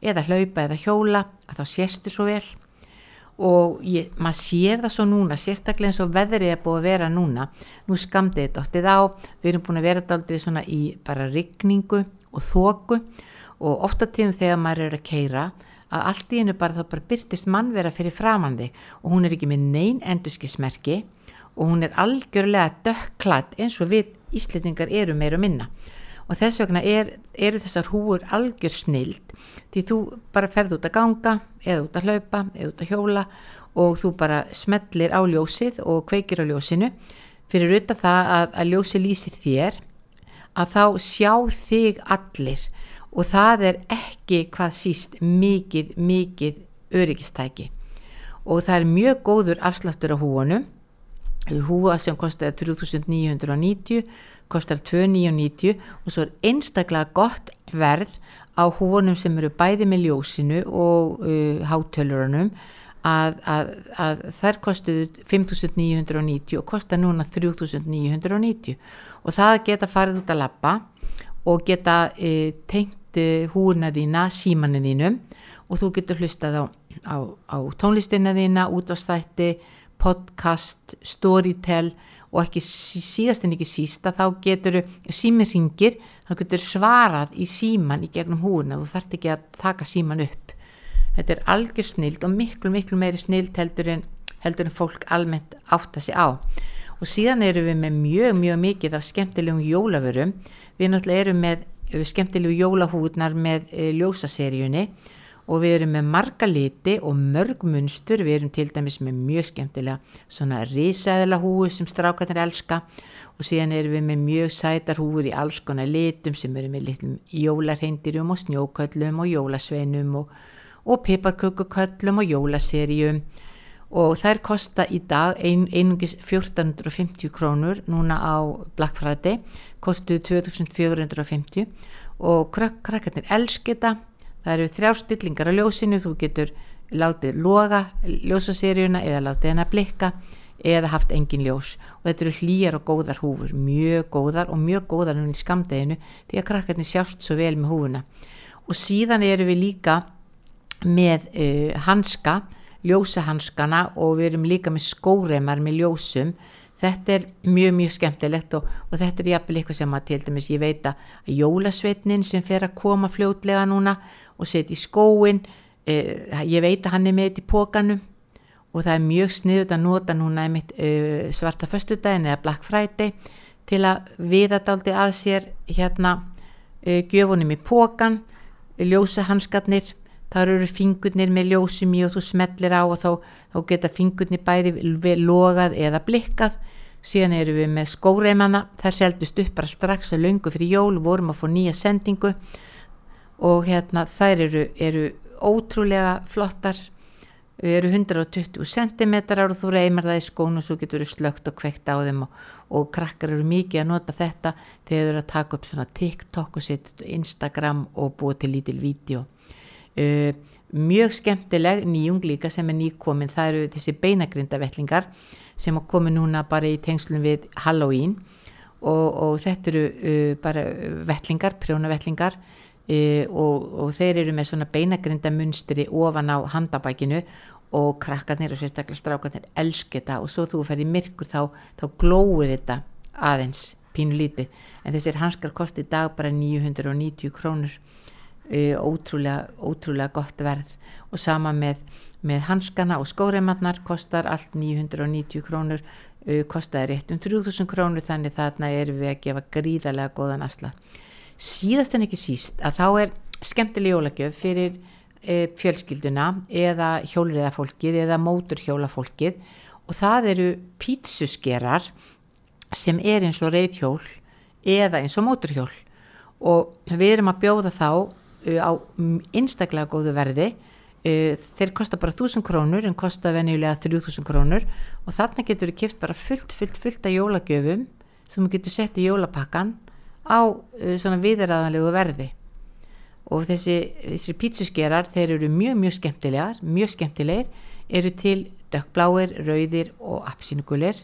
eða hlaupa eða hjóla að þá séstu svo vel og ég, maður sér það svo núna sérstaklega eins og veðrið er búið að vera núna. Nú skamdið þetta óttið á. Við erum búin að vera þetta svona í bara rigningu og þóku og ofta tíðum þegar maður er að keira að allt í hennu bara þá bara byrtist mannvera fyrir framann þig. Og hún er ekki með neyn endurskismerki. Og hún er algjörlega dökklatt eins og við íslendingar eru meira minna og þess vegna er, eru þessar húur algjör snild því þú bara ferð út að ganga eða út að hlaupa eða út að hjóla og þú bara smellir á ljósið og kveikir á ljósinu. Fyrir auðvitað það að, að ljósi lýsir þér að þá sjá þig allir. Og það er ekki hvað síst mikið, mikið öryggistæki. Og það er mjög góður afsláttur á húunum. Húa sem kostar 3990 kostar 2990 og svo er einstaklega gott verð á húunum sem eru bæði með ljósinu og uh, hátölurunum að, að, að þær kostuðu 5990 og kostar núna 3990 og það geta farið út að lappa og geta uh, tengt uh, húuna þína símanu þínum. Og þú getur hlustað á, á, á tónlistina þína, útvástætti podcast, storytell og ekki síðast en ekki sísta þá getur símir ringir þá getur svarað í síman í gegnum húuna, þú þarft ekki að taka síman upp. Þetta er algjör snild og miklu miklu meiri snild heldur en, heldur en fólk almennt átta sig á. Og síðan eru við með mjög mjög mikið af skemmtilegum jólaförum við náttúrulega erum með skemmtilegu jólahúðnar með e, ljósaseríunni og við erum með marga liti og mörg munstur, við erum til dæmis með mjög skemmtilega svona risaðila húi sem strákarnir elska. Og síðan erum við með mjög sætar húur í alls konar litum sem eru með litlum jólarheindirum og snjóköllum og jólasveinum og, og piparkökuköllum og jólaserjum og þær kosta í dag ein, einungis 1450 krónur núna á Black Friday. Kostuðu 2450 og krak krakkarnir elskita það eru þrjár stillingar á ljósinu. Þú getur látið loga ljósaseríuna eða látið henn að blikka eða haft engin ljós. Og þetta eru hlýjar og góðar húfur mjög góðar og mjög góðar núna í skamdeginu því að krakkarnir sjást svo vel með húfuna. Og síðan eru við líka með uh, hanska ljósahanskana og við erum líka með skóremar með ljósum. Þetta er mjög mjög skemmtilegt og, og þetta er jafnvel eitthvað sem að til dæmis ég veit að jólasveitnin sem fer að koma fljótlega núna og setja í skóin eh, ég veit að hann er með þetta í pókanum og það er mjög sniðut að nota núna einmitt eh, svarta föstudagin eða Black Friday til að viða daldi að sér hérna eh, gjöfunum í pókan ljósa hanskarnir þar eru fingurnir með ljósum í og þú smellir á og þá, þá geta fingurnir bæði logað eða blikkað. Síðan eru við með skóreimana. Þær seldust upp bara strax að lungu fyrir jól. Vorum að fá nýja sendingu og hérna þær eru, eru ótrúlega flottar. Eru 120 cm og þú reymar það í skónu og svo getur þú slögt og kvekt á þeim og, og krakkar eru mikið að nota þetta þegar þú eru að taka upp svona TikTok og setja Instagram og búa til lítil vídeo. Uh, mjög skemmtileg nýjung líka sem er nýkomin. Það eru þessi beinagrindavellingar sem að komi núna bara í tengslum við Halloween. Og, og þetta eru uh, bara vellingar, prjónavellingar e, og, og þeir eru með svona beinagrinda munstri ofan á handabækinu og krakkarnir og sérstaklega strákarnir elsk þetta. Og svo þú ferði myrkur þá, þá glóir þetta aðeins pínu líti en þessir hanskar kosti í dag bara 990 krónur. E, ótrúlega, ótrúlega gott verð. Og sama með, með hanskana og skóreimannar kostar allt 990 krónur. E, kostaði rétt um 3000 krónur þannig þarna erum við að gefa gríðarlega góðan afsla síðast en ekki síst að þá er skemmtileg jólagjöf fyrir e, fjölskylduna eða hjólriðafólkið eða móturhjólafólkið og það eru pítsusgerar sem er eins og reyðhjól eða eins og móturhjól og við erum að bjóða þá uh, á einstaklega góðu verði. Uh, þeir kosta bara 1000 krónur en kosta venjulega 3000 krónur og þarna getur við kipt bara fullt, fullt, fullt af jólagjöfum sem við getum sett í jólapakkan á uh, svona viðræðanlegu verði. Og þessi, þessi pítsusgerar þeir eru mjög mjög skemmtilegar mjög skemmtilegir, eru til dökkbláir, rauðir og apsinugulir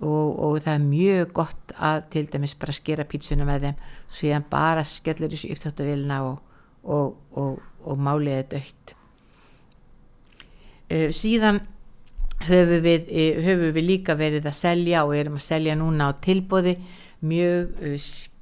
og, og það er mjög gott að til dæmis bara skera pítsuna með þeim svo ég bara skellur þessu uppþáttavilna og, og, og máliði dögt uh, síðan höfum við, uh, höfum við líka verið að selja og erum að selja núna á tilbóði mjög uh,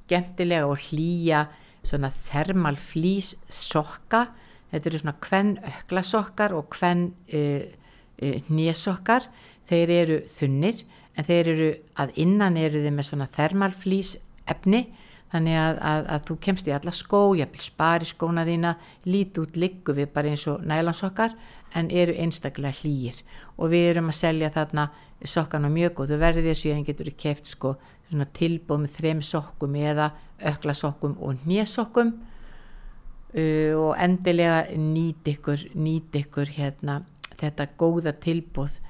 skemmtilega og hlýja svona thermal flýs sokka. Þetta eru svona kvenn ökla sokkar og kvenn uh, uh, nýjasokkar þeir eru þunnir en þeir eru að innan eru þeir með svona thermal flýs efni þannig að, að, að þú kemst í alla skó jafnvel spari skóna þína lít út liggu við bara eins og nælansokkar en eru einstaklega hlýjir og við erum að selja þarna sokkan á mjög góðu verði þessu en getur keft sko tilbúð með þrem sokkum eða ökla sokkum og nésokkum uh, og endilega nýt ykkur, nýt ykkur hérna, þetta góða tilbúð uh,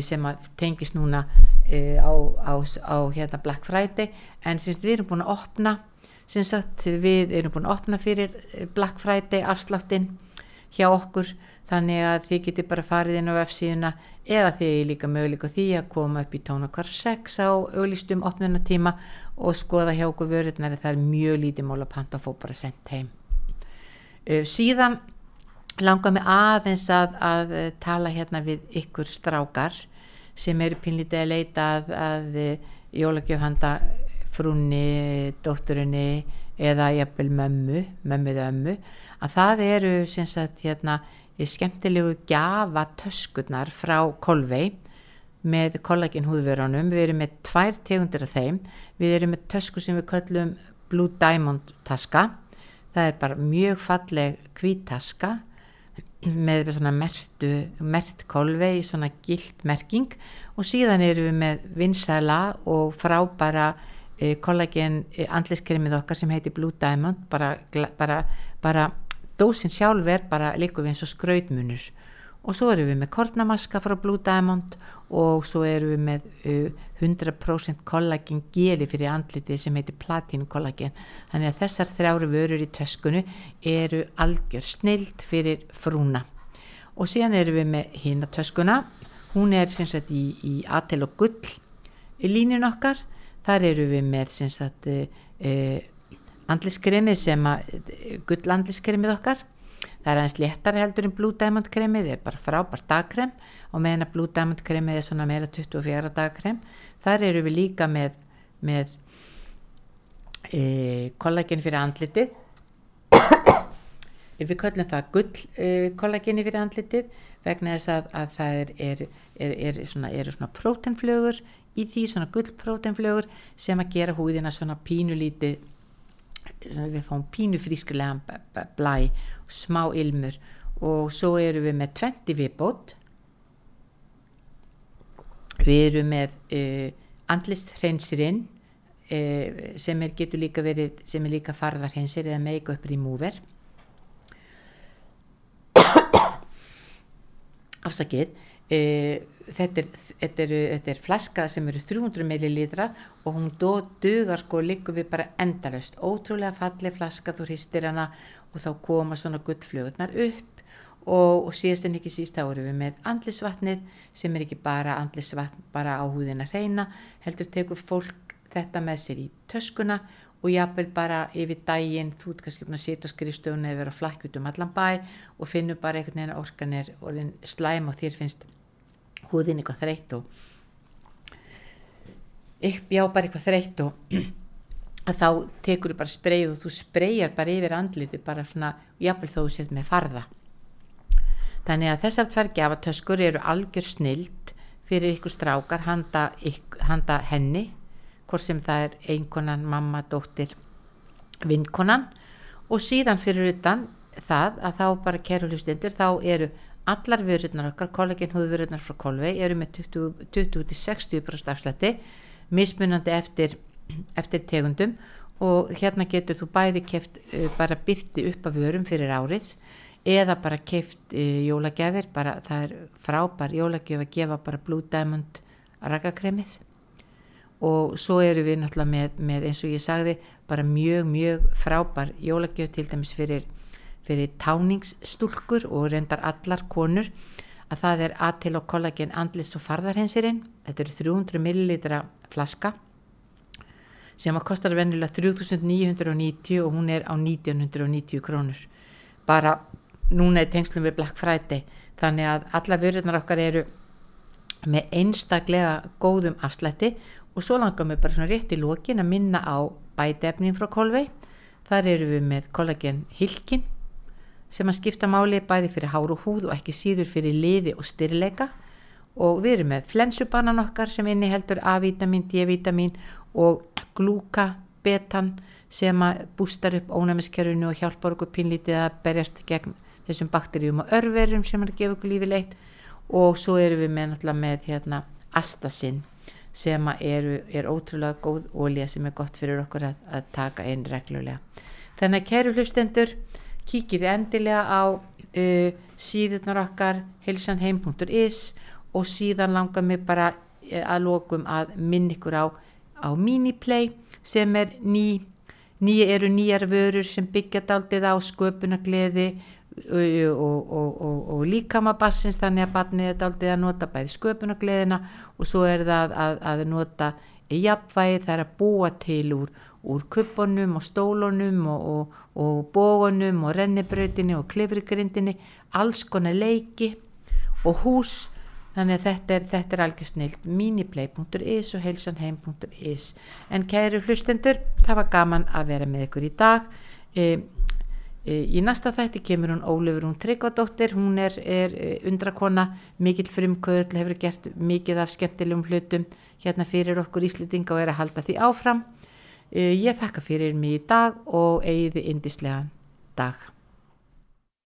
sem tengis núna e, á, á, á hérna Black Friday. En sagt, við erum búin að opna sagt við erum búin að opna fyrir eh, Black Friday afsláttinn hjá okkur. Þannig að þið getið bara farið inn á F-síðuna eða þið er líka möguleika á því að koma upp í tónakvar 6 á auðlistum opnunatíma og skoða hjá okkur vörurnar það er mjög lítið mál að panta og fó bara sendt heim. Síðan langar mig aðeins að, að eh, tala hérna við ykkur strákar sem eru pinlítið að leita að, að jólagjöf handa frúnni, dótturinni eða jafnvel mömmu, mömmuð ömmu, að það eru sagt hérna skemmtilegu gjafa töskurnar frá Kolvei með kollagin húðverunum, við erum með tvær tegundir af þeim, við erum með tösku sem við köllum Blue Diamond taska, það er bara mjög falleg hvítaska með svona mertu, mert kolvei, svona gilt merking. Og síðan eru við með vinsæla og frábæra e, kollagen e, andliskremið okkar sem heiti Blue Diamond. Bara, bara, bara dósin sjálf er bara líka við eins og skrautmunur. Og svo eru við með kornamaska frá Blue Diamond og svo eru við með uh, 100% kollagen geli fyrir andlitið sem heitir platínu kollagen þannig að þessar þrjáru vörur í töskunu eru algjör snild fyrir frúna. Og síðan eru við með hína töskuna. Hún er sem sagt í, í atel og gull í línun okkar. Þar eru við með sem sagt uh, andliskremið sem að gull andliskremið okkar það er aðeins léttari heldur en Blue Diamond kremið er bara frábært dagkrem. Og meðan að Blue Diamond kremið er svona meira 24 dagkrem. Þar eru við líka með, með e, kollagen fyrir andlitið. Við köllum það gull e, kollageni fyrir andlitið vegna þess að, að það er, er, er, er svona, svona prótenflögur í því svona gull prótenflögur sem að gera húðina svona pínulítið við fáum pínu frískulega blæ smá ilmur. Og svo eru við með 20 viðbót. Við erum með uh, andlist hreinsirinn uh, sem er getur líka verið sem er líka farðar hreinsir eða make-up remover afsakið uh, þetta, er, þetta, er, þetta er flaska sem eru 300 millilitrar og hún dugar sko líka við bara endalust ótrúlega falli flaska þú hristir hana og þá koma svona gullflögurnar upp. Og, og síðast en ekki síst þá erum við með andlisvatnið sem er ekki bara andlisvatn bara á húðina reyna heldur tekur fólk þetta með sér í töskuna og jápil bara yfir daginn þú ert kannski búin að setja á skrifstöðun eða vera flakk út um allan bæ og finnur bara einhvern veginn orkan er orðin slæm og þér finnst húðin eitthvað þreytt og já bara eitthvað þreytt og að þá tekur þú bara spreið og þú spreyjar bara yfir andliti bara svona, jáfnvel þó þú sést með farða. Þannig að þessar tverrgjafatöskur eru algjör snild fyrir ykkur strákar handa, ykkur, handa henni hvort sem það er einkonan, mamma, dóttir vinkonan. Og síðan fyrir utan það að þá bara kerulustendur þá eru allar vörurnar okkar, kollegin húðvörurnar frá Kolvei eru með 20-60% afslætti mismunandi eftir eftir tegundum og hérna getur þú bæði keft uh, bara byrti upp af vörum fyrir árið eða bara keft uh, jólagjafir, bara það er frábær jólagjöf að gefa bara Blue Diamond rakakremið og svo eru við náttúrulega með, með eins og ég sagði bara mjög mjög frábær jólagjöf til dæmis fyrir, fyrir táningsstúlkur og reyndar allar konur að það er aðtil og kollagen andlis og farðarhensirinn þetta eru 300 millilitra flaska sem að kostar vennilega 3990 og hún er á 1990 krónur. Bara núna er tengslum við Black Friday. Þannig að alla vörðunar okkar eru með einstaklega góðum afslætti og svo langar við bara svona rétt í lókin að minna á bætefnin frá Kolvei þar eru við með kollagen Hilkin sem að skipta máli bæði fyrir hár og húð og ekki síður fyrir liði og styrleika og við erum með flensubanan okkar sem inni heldur A-vitamin, D-vitamin og glúkabetan sem að bústar upp ónæmiskerfinu og hjálpar okkur pinlítið að berjast gegn þessum bakterjum og örverum sem er að gefa okkur lífi leitt og svo erum við með náttúrulega með hérna astasinn sem er, er ótrúlega góð ólíja sem er gott fyrir okkur að, að taka einn reglulega. Þannig að kæru hlustendur, kíkið endilega á uh, síðunar okkar helsanheim.is og síðan langar mig bara eh, að lokum að minn ykkur á, á Miniplay sem er ný, ný eru nýjar vörur sem byggja daldið á sköpunagleði og, og, og, og líkamabassins þannig að barnið er daldið að nota bæði sköpunagleðina og svo er það að, að nota jafnvægi það er að búa til úr, úr kubunum og stólunum og, og bógunum og rennibrautinni og klifrigrindinni alls konar leiki og hús. Þannig að þetta er, þetta er algjör snilt. Miniplay.is og heilsanheim.is en kæru hlustendur það var gaman að vera með ykkur í dag. E, e, í næsta þætti kemur hún Ólefur hún Tryggvadóttir. Hún er, er undrakona. Mikill frumkvöld, hefur gert mikið af skemmtilegum hlutum hérna fyrir okkur Íslitinga og er að halda því áfram. e, ég þakka fyrir mig í dag og eigiði indislegan dag